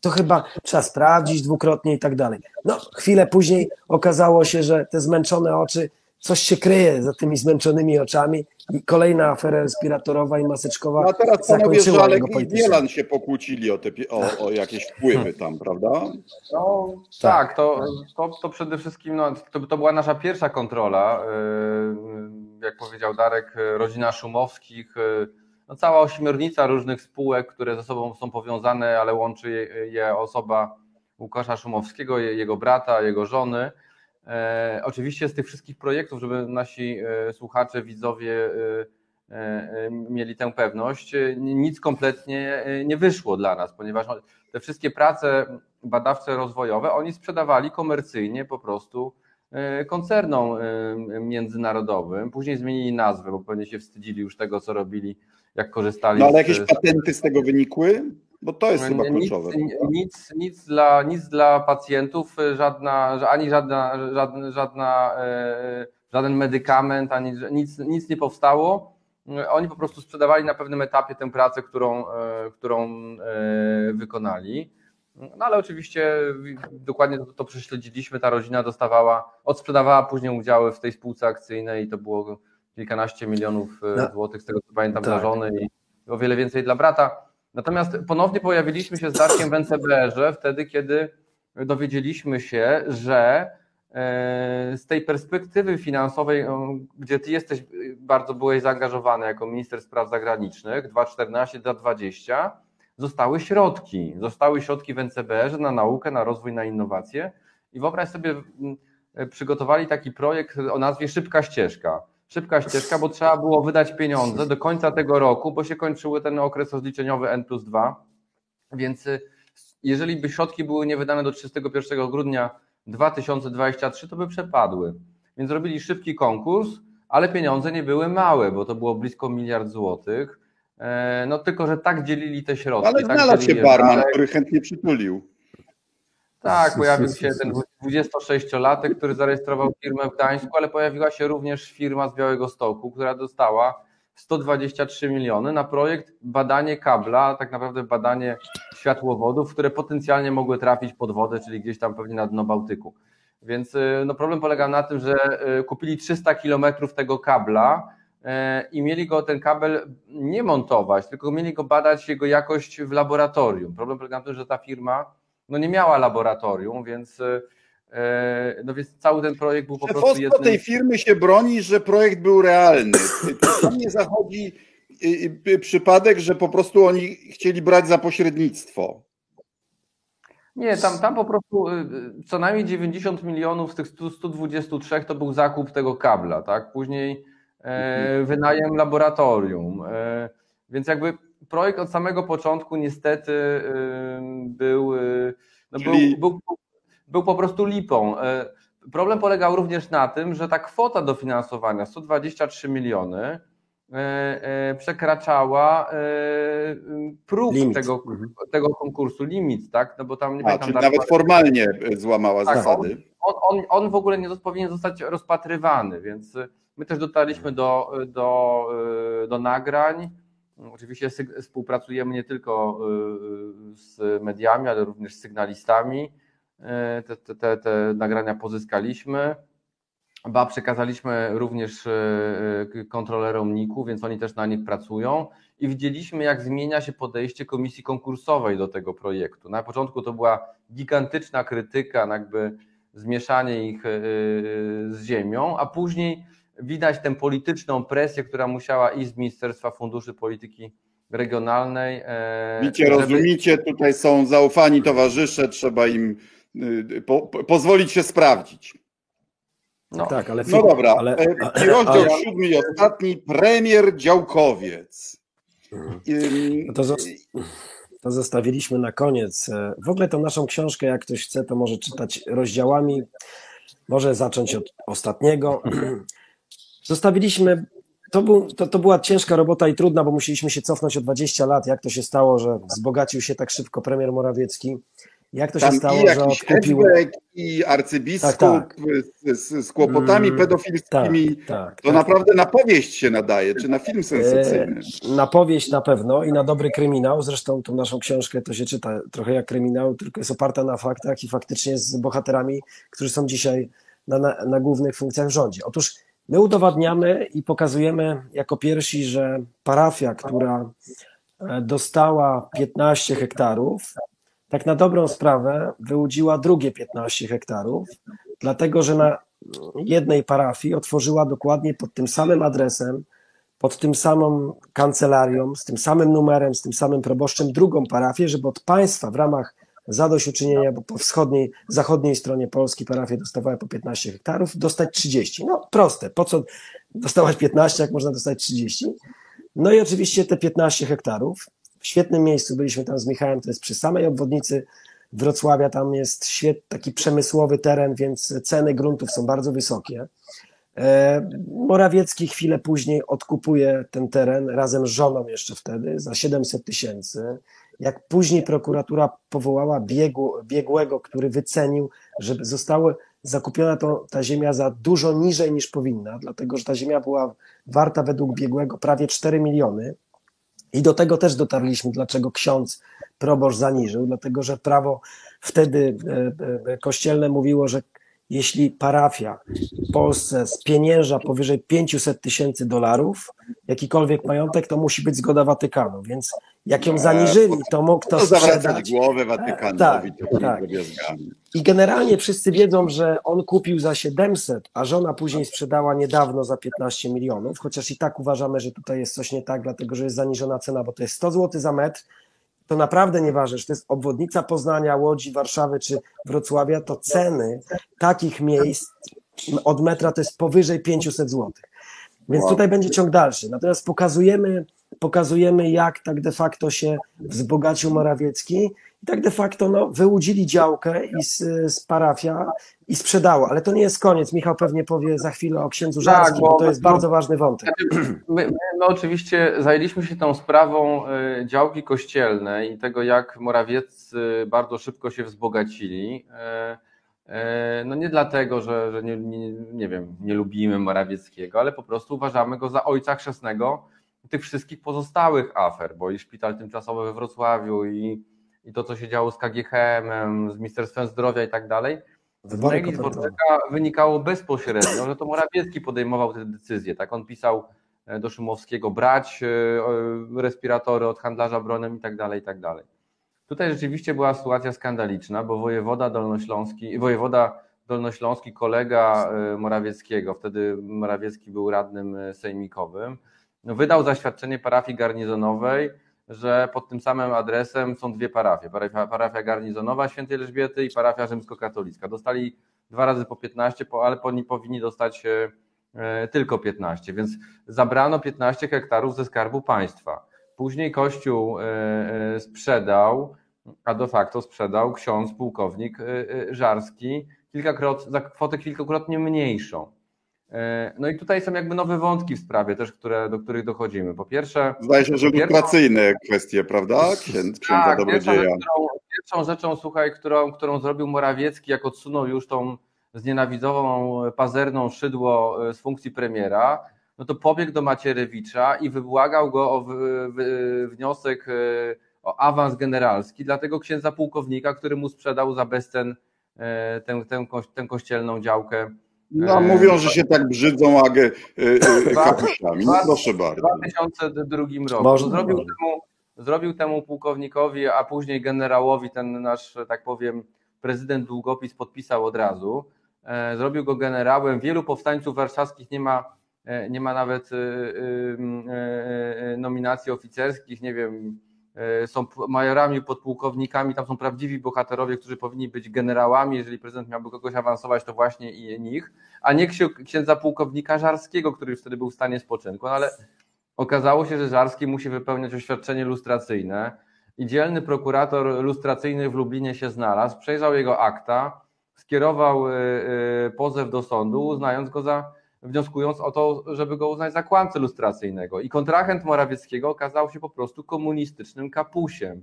Speaker 2: to chyba trzeba sprawdzić dwukrotnie i tak dalej. No, chwilę później okazało się, że te zmęczone oczy, coś się kryje za tymi zmęczonymi oczami i kolejna afera respiratorowa i maseczkowa
Speaker 1: No a teraz panowie
Speaker 2: zakończyła
Speaker 1: Żalek
Speaker 2: jego
Speaker 1: i. Bielan się pokłócili o, te, o, o jakieś wpływy tam, prawda?
Speaker 3: No, tak, to, to, to przede wszystkim no, to, to była nasza pierwsza kontrola. Yy, Jak powiedział Darek, yy, rodzina Szumowskich, no, cała ośmiornica różnych spółek, które ze sobą są powiązane, ale łączy je, osoba Łukasza Szumowskiego, je- jego brata, jego żony. E, oczywiście z tych wszystkich projektów, żeby nasi e, słuchacze, widzowie e, mieli tę pewność, nic kompletnie nie wyszło dla nas, ponieważ te wszystkie prace badawcze rozwojowe oni sprzedawali komercyjnie po prostu koncernom e, międzynarodowym. Później zmienili nazwę, bo pewnie się wstydzili już tego, co robili, jak korzystali
Speaker 1: No ale jakieś
Speaker 3: z
Speaker 1: patenty z tego wynikły? Bo to jest chyba
Speaker 3: nic,
Speaker 1: kluczowe.
Speaker 3: nic, nic, dla, nic dla pacjentów, żadna, ani żadna, żadna, żadna, e, żaden medykament, ani nic, nic nie powstało. Oni po prostu sprzedawali na pewnym etapie tę pracę, którą, e, którą e, wykonali. No ale oczywiście dokładnie to, to prześledziliśmy. Ta rodzina dostawała, odsprzedawała później udziały w tej spółce akcyjnej i to było kilkanaście milionów e,
Speaker 2: No,
Speaker 3: złotych, z tego co pamiętam,
Speaker 2: tak.
Speaker 3: dla żony i o wiele więcej dla brata. Natomiast ponownie pojawiliśmy się z Darkiem w NCBR-ze wtedy, kiedy dowiedzieliśmy się, że e, z tej perspektywy finansowej, e, gdzie ty jesteś, bardzo byłeś zaangażowany jako minister spraw zagranicznych, 2014-2020, zostały środki. Zostały środki w NCBR-ze na naukę, na rozwój, na innowacje. I wyobraź sobie, m, e, przygotowali taki projekt o nazwie Szybka Ścieżka. Szybka ścieżka, bo trzeba było wydać pieniądze do końca tego roku, bo się kończyły ten okres rozliczeniowy N plus 2. Więc y, jeżeli by środki były nie wydane do 31 grudnia 2023, to by przepadły. Więc robili szybki konkurs, ale pieniądze nie były małe, bo to było blisko miliard złotych. E, No tylko, że tak dzielili te środki.
Speaker 1: Ale
Speaker 3: tak
Speaker 1: znalazł się barman,
Speaker 3: dalej.
Speaker 1: który chętnie przytulił.
Speaker 3: Tak, pojawił się ten 26-latek, który zarejestrował firmę w Gdańsku, ale pojawiła się również firma z Białego Stoku, która dostała 123 miliony na projekt badanie kabla, tak naprawdę badanie światłowodów, które potencjalnie mogły trafić pod wodę, czyli gdzieś tam pewnie na dno Bałtyku. Więc y, no problem polega na tym, że y, kupili 300 kilometrów tego kabla i mieli go ten kabel nie montować, tylko mieli go badać jego jakość w laboratorium. Problem polega na tym, że ta firma no nie miała laboratorium, więc no więc cały ten projekt był po prostu
Speaker 1: Szefostwo
Speaker 3: jednym...
Speaker 1: tej firmy się broni, że projekt był realny. Tam nie zachodzi przypadek, że po prostu oni chcieli brać za pośrednictwo.
Speaker 3: Nie, tam, tam po prostu y, y, co najmniej 90 milionów z tych 123 to był zakup tego kabla, tak? Później e. wynajem laboratorium. E, więc jakby projekt od samego początku niestety y, był, no Czyli... był, był, był po prostu lipą. E, problem polegał również na tym, że ta kwota dofinansowania 123 miliony E, e, przekraczała e, próg tego, mhm. tego konkursu, limit, tak?
Speaker 1: No bo tam nie A, czyli nawet formalnie złamała tak, zasady.
Speaker 3: On, on, on w ogóle nie powinien zostać rozpatrywany, więc my też dotarliśmy do, do, do nagrań. Oczywiście współpracujemy nie tylko z mediami, ale również z sygnalistami. Te, te, te, te nagrania pozyskaliśmy. Ba przekazaliśmy również e, e, kontrolerom NIK-u, więc oni też na nich pracują i widzieliśmy, jak zmienia się podejście komisji konkursowej do tego projektu. Na początku to była gigantyczna krytyka, jakby zmieszanie ich e, z ziemią, a później widać tę polityczną presję, która musiała iść z Ministerstwa Funduszy Polityki Regionalnej.
Speaker 1: Widzicie, żeby... rozumicie, tutaj są zaufani towarzysze, trzeba im po, pozwolić się sprawdzić. No, tak, ale no dobra, ale, e, I rozdział ale, siódmy i ostatni, premier działkowiec.
Speaker 2: Mhm. No to, to zostawiliśmy na koniec. E, w ogóle tą naszą książkę, jak ktoś chce, to może czytać rozdziałami. Może zacząć od ostatniego. <clears throat> Zostawiliśmy to, był, to, to była ciężka robota i trudna, bo musieliśmy się cofnąć o 20 lat, jak to się stało, że wzbogacił się tak szybko premier Morawiecki. Jak to
Speaker 1: Tam
Speaker 2: się stało,
Speaker 1: że odkupił... I arcybiskup tak, tak. Z, z, kłopotami mm, pedofilskimi. Tak, tak, to tak. naprawdę na powieść się nadaje, czy na film sensacyjny?
Speaker 2: E, na powieść na pewno i na dobry kryminał. Zresztą tą naszą książkę to się czyta trochę jak kryminał, tylko jest oparta na faktach i faktycznie z bohaterami, którzy są dzisiaj na, na, na głównych funkcjach w rządzie. Otóż my udowadniamy i pokazujemy jako pierwsi, że parafia, która e, dostała 15 hektarów, tak na dobrą sprawę wyłudziła drugie 15 hektarów, dlatego że na jednej parafii otworzyła dokładnie pod tym samym adresem, pod tym samą kancelarią, z tym samym numerem, z tym samym proboszczem drugą parafię, żeby od państwa w ramach zadośćuczynienia, bo po wschodniej, zachodniej stronie Polski parafie dostawały po 15 hektarów, dostać 30. No proste, po co dostawać 15, jak można dostać 30? No i oczywiście te 15 hektarów w świetnym miejscu. Byliśmy tam z Michałem, to jest przy samej obwodnicy Wrocławia. Tam jest świet, taki przemysłowy teren, więc ceny gruntów są bardzo wysokie. E, Morawiecki chwilę później odkupuje ten teren razem z żoną jeszcze wtedy za 700 tysięcy. Jak później prokuratura powołała biegu, biegłego, który wycenił, że została zakupiona to, ta ziemia za dużo niżej niż powinna, dlatego że ta ziemia była warta według biegłego prawie 4 miliony. I do tego też dotarliśmy, dlaczego ksiądz proboszcz zaniżył, dlatego że prawo wtedy e, e, kościelne mówiło, że jeśli parafia w Polsce spienięża powyżej 500 tysięcy dolarów, jakikolwiek majątek, to musi być zgoda Watykanu, więc jak ją zaniżyli, to mógł to, to sprzedać.
Speaker 1: głowę Watykanowi tak, tak.
Speaker 2: I generalnie wszyscy wiedzą, że on kupił za 700, a żona później sprzedała niedawno za 15 milionów, chociaż i tak uważamy, że tutaj jest coś nie tak, dlatego że jest zaniżona cena, bo to jest 100 zł za metr, to naprawdę nieważne, że to jest obwodnica Poznania, Łodzi, Warszawy czy Wrocławia, to ceny takich miejsc od metra to jest powyżej 500 zł. Więc wow. tutaj będzie ciąg dalszy. Natomiast pokazujemy, pokazujemy, jak tak de facto się wzbogacił Morawiecki i tak de facto no, wyłudzili działkę i z, z parafia i sprzedało. Ale to nie jest koniec. Michał pewnie powie za chwilę o księdzu Żarskim, tak, bo, bo to jest bardzo ważny wątek.
Speaker 3: My, my oczywiście zajęliśmy się tą sprawą y, działki kościelnej i tego, jak Morawieccy bardzo szybko się wzbogacili. Y, E, no nie dlatego, że, że nie, nie, nie wiem, nie lubimy Morawieckiego, ale po prostu uważamy go za ojca chrzestnego tych wszystkich pozostałych afer, bo i szpital tymczasowy we Wrocławiu i, i to, co się działo z KGHM, z Ministerstwem Zdrowia i tak dalej, z maili Dworczyka wynikało bezpośrednio, że to Morawiecki podejmował te decyzje. Tak on pisał e, do Szumowskiego brać e, respiratory od handlarza bronem i tak dalej, i tak dalej. Tutaj rzeczywiście była sytuacja skandaliczna, bo wojewoda dolnośląski, wojewoda dolnośląski, kolega e, Morawieckiego, wtedy Morawiecki był radnym sejmikowym, wydał zaświadczenie parafii garnizonowej, że pod tym samym adresem są dwie parafie. Parafia, parafia garnizonowa świętej Elżbiety i parafia rzymskokatolicka. Dostali dwa razy po 15, ale oni powinni dostać e, e, tylko 15, więc zabrano 15 hektarów ze skarbu państwa. Później Kościół e, sprzedał, a de facto sprzedał ksiądz pułkownik Żarski kilkakrot, za kwotę kilkakrotnie mniejszą. E, no i tutaj są jakby nowe wątki w sprawie też, które, do których dochodzimy. Po pierwsze...
Speaker 1: Zdaje się, że lustracyjne kwestie, prawda? Księdza tak, Dobrodzieja.
Speaker 3: Pierwszą rzeczą, pierwszą rzeczą, słuchaj, którą, którą zrobił Morawiecki, jak odsunął już tą znienawidzową, pazerną szydło e, z funkcji premiera, no to pobiegł do Macierewicza i wybłagał go o wniosek e, o awans generalski dla tego księdza pułkownika, który mu sprzedał za bezcen tę, tę, tę kościelną działkę
Speaker 1: no, mówią, że się tak brzydzą agę e, kapusiami. No, proszę bardzo.
Speaker 3: W 2002 roku Można, zrobił, Temu, zrobił temu pułkownikowi, a później generałowi ten nasz, tak powiem, prezydent długopis podpisał od razu. E, zrobił go generałem. Wielu powstańców warszawskich nie ma, e, nie ma nawet nominacji oficerskich. Nie wiem, E, są majorami, podpułkownikami, tam są prawdziwi bohaterowie, którzy powinni być generałami. Jeżeli prezydent miałby kogoś awansować, to właśnie i nich, a nie księdza pułkownika Żarskiego, który wtedy był w stanie spoczynku. No ale okazało się, że Żarski musi wypełniać oświadczenie lustracyjne i dzielny prokurator lustracyjny w Lublinie się znalazł, przejrzał jego akta, skierował e, e, pozew do sądu, uznając go za wnioskując o to, żeby go uznać za kłamcę lustracyjnego. I kontrahent Morawieckiego okazał się po prostu komunistycznym kapusiem.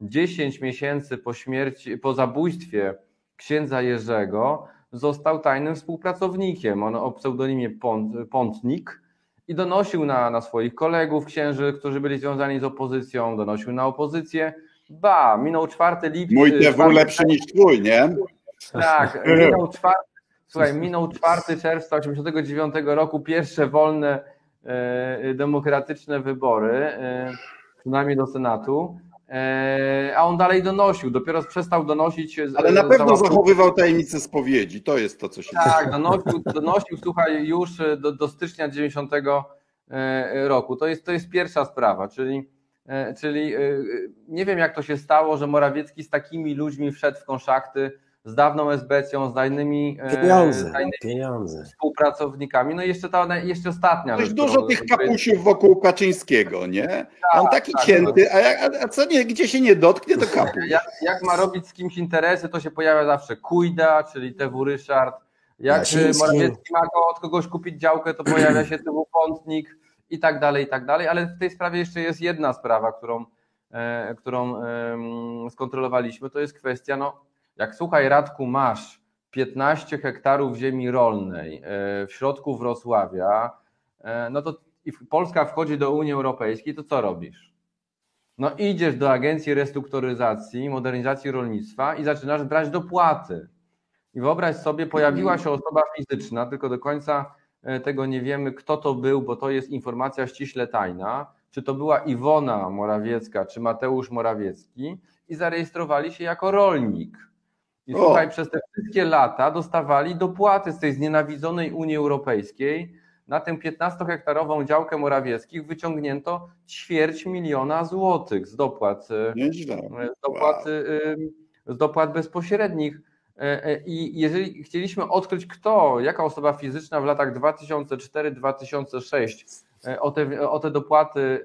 Speaker 3: Dziesięć miesięcy po śmierci, po zabójstwie księdza Jerzego został tajnym współpracownikiem. On o pseudonimie Pont, Pontnik i donosił na, na swoich kolegów księży, którzy byli związani z opozycją, donosił na opozycję. Ba, minął czwarty lipca.
Speaker 1: Mój TW lepszy niż twój, nie?
Speaker 3: Tak, minął czwarty Słuchaj, minął 4 czerwca 1989 roku pierwsze wolne e, demokratyczne wybory, e, przynajmniej do Senatu. E, a on dalej donosił, dopiero przestał donosić.
Speaker 1: Ale na pewno zachowywał tajemnicę spowiedzi, to jest to, co się
Speaker 3: dzieje. Tak, donosił, donosił, słuchaj, już do, do stycznia 90 roku. To jest, to jest pierwsza sprawa, czyli, czyli nie wiem, jak to się stało, że Morawiecki z takimi ludźmi wszedł w konszachty z dawną SBC-ą, z dajnymi,
Speaker 2: e, pieniądze, dajnymi pieniądze.
Speaker 3: współpracownikami. No i jeszcze ta jeszcze ostatnia.
Speaker 1: Jest dużo tych kapusiów wokół Kaczyńskiego, nie? Tak, On taki tak, cięty, a, a, co nie, gdzie się nie dotknie, to <laughs> kapuś.
Speaker 3: Jak, jak, ma robić z kimś interesy, to się pojawia zawsze Kujda, czyli TW Ryszard. Jak Morawiecki ma od kogoś kupić działkę, to pojawia się TW Pątnik i tak dalej, i tak dalej. Ale w tej sprawie jeszcze jest jedna sprawa, którą, e, którą e, skontrolowaliśmy, to jest kwestia no, jak słuchaj, Radku, masz 15 hektarów ziemi rolnej e, w środku Wrocławia, e, no to i Polska wchodzi do Unii Europejskiej, to co robisz? No idziesz do Agencji Restrukturyzacji, Modernizacji Rolnictwa i zaczynasz brać dopłaty. I wyobraź sobie, pojawiła się osoba fizyczna, tylko do końca e, tego nie wiemy, kto to był, bo to jest informacja ściśle tajna, czy to była Iwona Morawiecka, czy Mateusz Morawiecki i zarejestrowali się jako rolnik. I o. słuchaj, przez te wszystkie lata dostawali dopłaty z tej znienawidzonej Unii Europejskiej. Na tę 15-hektarową działkę Morawieckich wyciągnięto ćwierć miliona złotych z dopłat, e, z dopłat, wow. z dopłat bezpośrednich. E, e, I jeżeli chcieliśmy odkryć, kto, jaka osoba fizyczna w latach 2004-2006 o te, o te dopłaty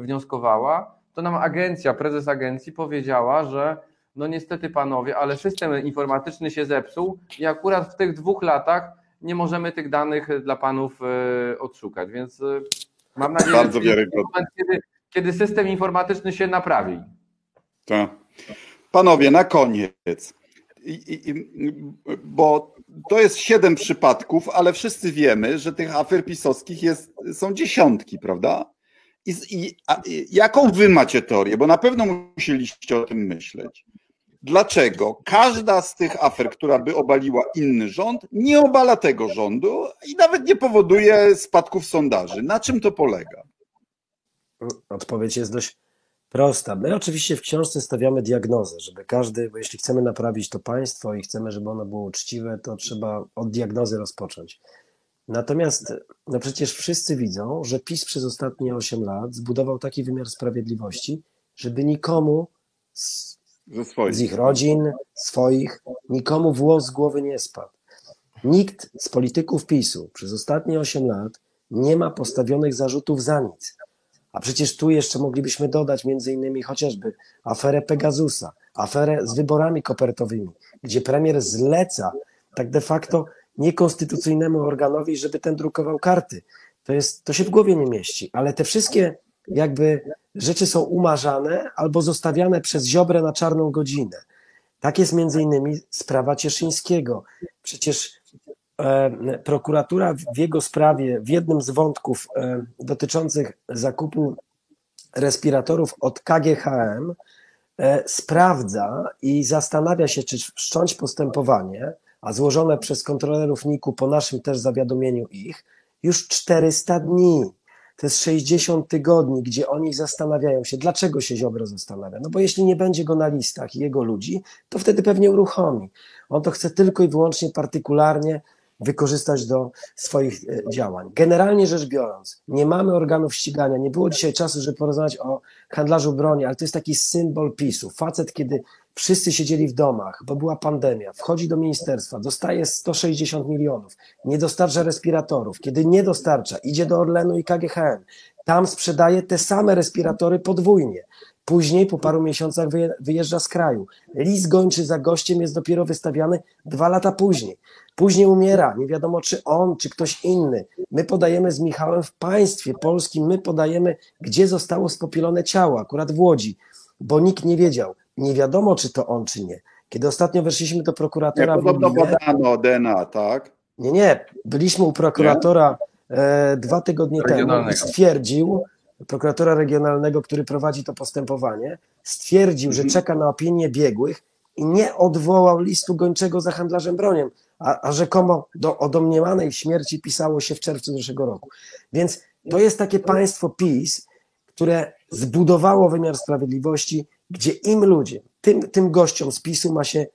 Speaker 3: wnioskowała, to nam agencja, prezes agencji powiedziała, że no niestety panowie, ale system informatyczny się zepsuł i akurat w tych dwóch latach nie możemy tych danych dla panów e, odszukać, więc e, mam nadzieję,
Speaker 1: Bardzo że moment,
Speaker 3: kiedy, kiedy system informatyczny się naprawi.
Speaker 1: Tak. Panowie, na koniec. i, i, bo to jest siedem przypadków, ale wszyscy wiemy, że tych afer pisowskich jest, są dziesiątki, prawda? I, i a, jaką wy macie teorię? Bo na pewno musieliście o tym myśleć. Dlaczego każda z tych afer, która by obaliła inny rząd, nie obala tego rządu i nawet nie powoduje spadków sondaży? Na czym to polega?
Speaker 2: Odpowiedź jest dość prosta. My oczywiście w książce stawiamy diagnozę, żeby każdy, bo jeśli chcemy naprawić to państwo i chcemy, żeby ono było uczciwe, to trzeba od diagnozy rozpocząć. Natomiast no przecież wszyscy widzą, że PiS przez ostatnie 8 lat zbudował taki wymiar sprawiedliwości, żeby nikomu z, z ich rodzin, swoich, nikomu włos z głowy nie spadł. Nikt z polityków PiSu przez ostatnie 8 lat nie ma postawionych zarzutów za nic. A przecież tu jeszcze moglibyśmy dodać między innymi chociażby aferę Pegasusa, aferę z wyborami kopertowymi, gdzie premier zleca tak de facto niekonstytucyjnemu organowi, żeby ten drukował karty. To, jest, to się w głowie nie mieści, ale te wszystkie jakby rzeczy są umarzane albo zostawiane przez Ziobrę na czarną godzinę. Tak jest między innymi sprawa Cieszyńskiego. Przecież e, prokuratura w jego sprawie, w jednym z wątków e, dotyczących zakupu respiratorów od KGHM, e, sprawdza i zastanawia się, czy wszcząć postępowanie, a złożone przez kontrolerów NIK-u po naszym też zawiadomieniu ich, już 400 dni. To jest 60 tygodni, gdzie oni zastanawiają się, dlaczego się Ziobro zastanawia. No bo jeśli nie będzie go na listach i jego ludzi, to wtedy pewnie uruchomi. On to chce tylko i wyłącznie partykularnie wykorzystać do swoich e, działań. Generalnie rzecz biorąc, nie mamy organów ścigania. Nie było dzisiaj czasu, żeby porozmawiać o handlarzu broni, ale to jest taki symbol PiSu. Facet, kiedy Wszyscy siedzieli w domach, bo była pandemia. Wchodzi do ministerstwa, dostaje 160 milionów, nie dostarcza respiratorów. Kiedy nie dostarcza, idzie do Orlenu i KGHM. Tam sprzedaje te same respiratory podwójnie. Później, po paru miesiącach, wyjeżdża z kraju. List gończy za gościem jest dopiero wystawiany dwa lata później. Później umiera, nie wiadomo czy on, czy ktoś inny. My podajemy z Michałem w państwie polskim, my podajemy, gdzie zostało spopielone ciało, akurat w Łodzi, bo nikt nie wiedział nie wiadomo, czy to on, czy nie. Kiedy ostatnio weszliśmy do prokuratora.
Speaker 1: Nie, podobno badano DNA, tak?
Speaker 2: Nie, nie. Byliśmy u prokuratora e, dwa tygodnie temu i stwierdził, prokuratora regionalnego, który prowadzi to postępowanie, stwierdził, mhm. że czeka na opinię biegłych i nie odwołał listu gończego za handlarzem bronią, a, a rzekomo do, o domniemanej śmierci pisało się w czerwcu zeszłego roku. Więc to jest takie państwo PiS, które zbudowało wymiar sprawiedliwości gdzie im ludzie, tym, tym gościom z PiSu ma się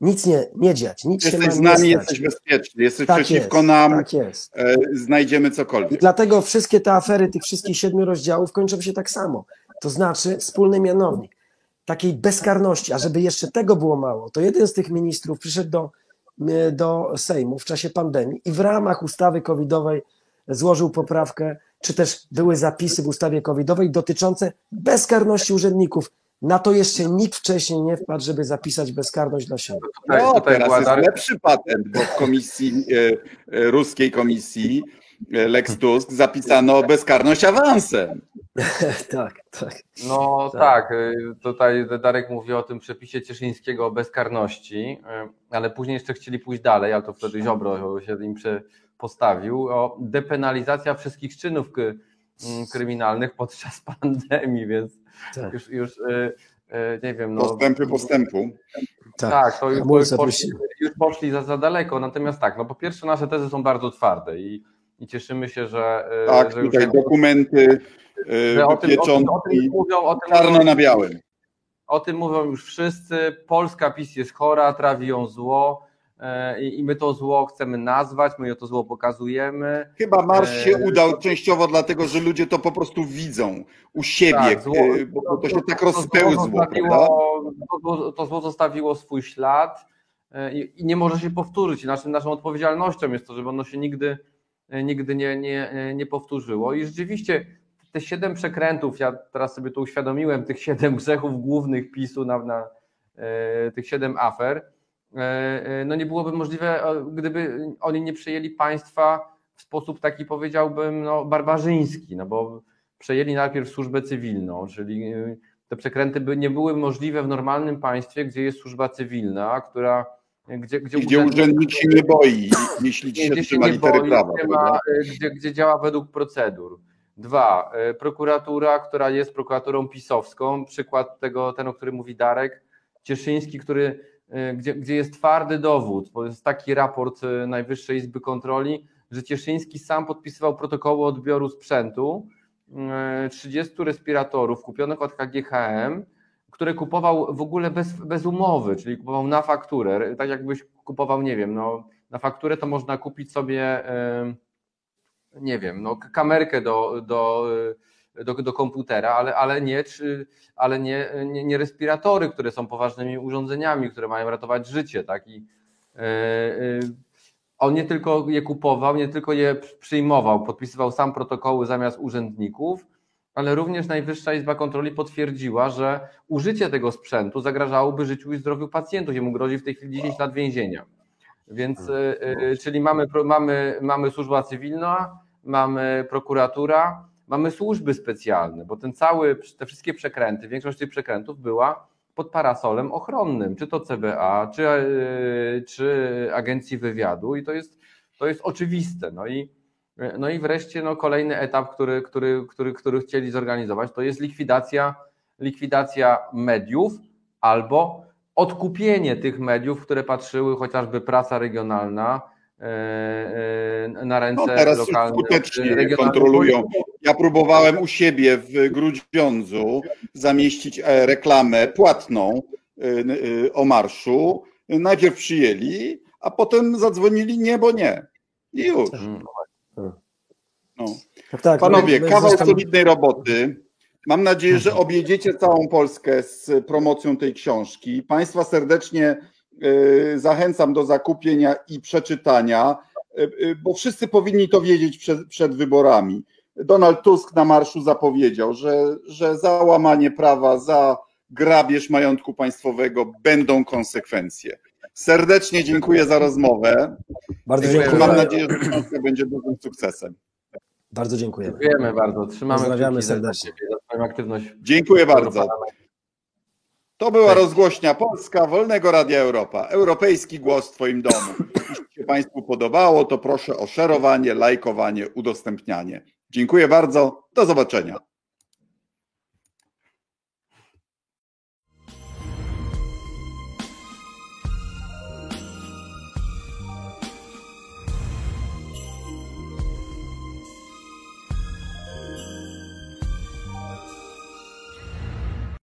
Speaker 2: nic nie, nie dziać, nic
Speaker 1: jesteś
Speaker 2: się
Speaker 1: z nami, jesteś bezpieczny, jesteś tak przeciwko
Speaker 2: jest,
Speaker 1: nam,
Speaker 2: tak jest.
Speaker 1: E, znajdziemy cokolwiek.
Speaker 2: I dlatego wszystkie te afery tych wszystkich siedmiu rozdziałów kończą się tak samo. To znaczy wspólny mianownik takiej bezkarności, a żeby jeszcze tego było mało, to jeden z tych ministrów przyszedł do, e, do Sejmu w czasie pandemii i w ramach ustawy covidowej złożył poprawkę, czy też były zapisy w ustawie covidowej dotyczące bezkarności urzędników. Na to jeszcze nikt wcześniej nie wpadł, żeby zapisać bezkarność dla siebie.
Speaker 1: No, tutaj teraz jest lepszy patent, bo w komisji, e, e, ruskiej komisji e, Lex <laughs> Tusk zapisano bezkarność awansem. <laughs>
Speaker 2: tak, tak.
Speaker 3: No tak. tak, tutaj Darek mówi o tym przepisie Cieszyńskiego o bezkarności, ale później jeszcze chcieli pójść dalej, ale to wtedy Ziobro się im postawił, o depenalizacja wszystkich czynów kryminalnych podczas <laughs> pandemii, więc tak. już, już y, y, nie wiem. No,
Speaker 1: Postępy postępu.
Speaker 3: Tak, tak to już, już, poszli, już poszli za, za daleko. Natomiast tak, no po pierwsze nasze tezy są bardzo twarde i, i cieszymy się, że.
Speaker 1: Y, tak, że tutaj już... dokumenty że o tym, o tym, o tym mówią, o tym czarno mówią, na białym.
Speaker 3: O tym mówią już wszyscy. Polska PiS jest chora, trawi ją zło i my to zło chcemy nazwać, my to zło pokazujemy.
Speaker 1: Chyba marsz się e, udał częściowo dlatego, że ludzie to po prostu widzą u siebie, tak, zło, e, bo to, się tak rozpełzło,
Speaker 3: to, to zło zostawiło swój ślad i, i, nie może się powtórzyć. Naszym, naszą odpowiedzialnością jest to, żeby ono się nigdy, nigdy nie, nie, nie powtórzyło. I rzeczywiście te siedem przekrętów, ja teraz sobie to uświadomiłem, tych siedem grzechów głównych PiSu na, na tych siedem afer, E, e, no nie byłoby możliwe, gdyby oni nie przejęli państwa w sposób taki powiedziałbym no, barbarzyński, no bo przejęli najpierw służbę cywilną, czyli te przekręty by nie były możliwe w normalnym państwie, gdzie jest służba cywilna, która gdzie, gdzie,
Speaker 1: gdzie urzędnik się nie boi, jeśli się
Speaker 3: gdzie
Speaker 1: trzyma
Speaker 3: nie
Speaker 1: litery
Speaker 3: boi,
Speaker 1: prawa.
Speaker 3: gdzie, ma, gdzie, gdzie działa według procedur. Dwa, prokuratura, która jest prokuraturą pisowską, przykład tego, ten, o którym mówi Darek, Cieszyński, który, gdzie, gdzie jest twardy dowód, bo jest taki raport y, Najwyższej Izby Kontroli, że Cieszyński sam podpisywał protokoły odbioru sprzętu, y, 30 respiratorów kupionych od KGHM, które kupował w ogóle bez, bez umowy, czyli kupował na fakturę, tak jakbyś kupował, nie wiem, no, na fakturę to można kupić sobie, y, nie wiem, no, kamerkę do, do, y, do, do komputera, ale, ale, nie, czy, ale nie, nie, nie respiratory, które są poważnymi urządzeniami, które mają ratować życie, tak? I, y, y, on nie tylko je kupował, nie tylko je przyjmował, podpisywał sam protokoły zamiast urzędników, ale również Najwyższa Izba Kontroli potwierdziła, że użycie tego sprzętu zagrażałoby życiu i zdrowiu pacjentów mu grozi w tej chwili 10 lat więzienia. Więc, y, y, czyli mamy, mamy, mamy służba cywilna, mamy prokuratura, mamy służby specjalne, bo ten cały, te wszystkie przekręty, większość tych przekrętów była pod parasolem ochronnym, czy to CBA, czy, y, czy Agencji Wywiadu i to jest, to jest oczywiste. No i, no i wreszcie no, kolejny etap, który, który, który, który chcieli zorganizować, to jest likwidacja, likwidacja mediów albo odkupienie tych mediów, które patrzyły chociażby prasa regionalna e, e, na ręce
Speaker 1: No teraz
Speaker 3: lokalnych.
Speaker 1: skutecznie kontrolują. Ja próbowałem u siebie w Grudziądzu zamieścić e, reklamę płatną e, e, o marszu. Najpierw przyjęli, a potem zadzwonili nie, bo nie. I już.
Speaker 3: Mm.
Speaker 1: No.
Speaker 2: Tak, tak,
Speaker 1: Panowie,
Speaker 2: my- my
Speaker 1: kawał solidnej roboty. Mam nadzieję, że objedziecie całą Polskę z promocją tej książki. Państwa serdecznie zachęcam do zakupienia i przeczytania, bo wszyscy powinni to wiedzieć przed, przed wyborami. Donald Tusk na marszu zapowiedział, że, że za łamanie prawa, za grabież majątku państwowego będą konsekwencje. Serdecznie dziękuję za rozmowę.
Speaker 2: Bardzo
Speaker 3: Dziękuję.
Speaker 1: Mam nadzieję, że książka będzie dużym sukcesem.
Speaker 2: Bardzo dziękujemy.
Speaker 3: Dziękujemy bardzo. Trzymamy
Speaker 2: Pozdrawiamy serdecznie.
Speaker 3: za Twoją aktywność.
Speaker 1: Dziękuję bardzo. To była rozgłośnia Polska Wolnego Radia Europa. Europejski głos w Twoim domu. Jeśli się Państwu podobało, to proszę o szerowanie, lajkowanie, udostępnianie. Dziękuję bardzo. Do zobaczenia.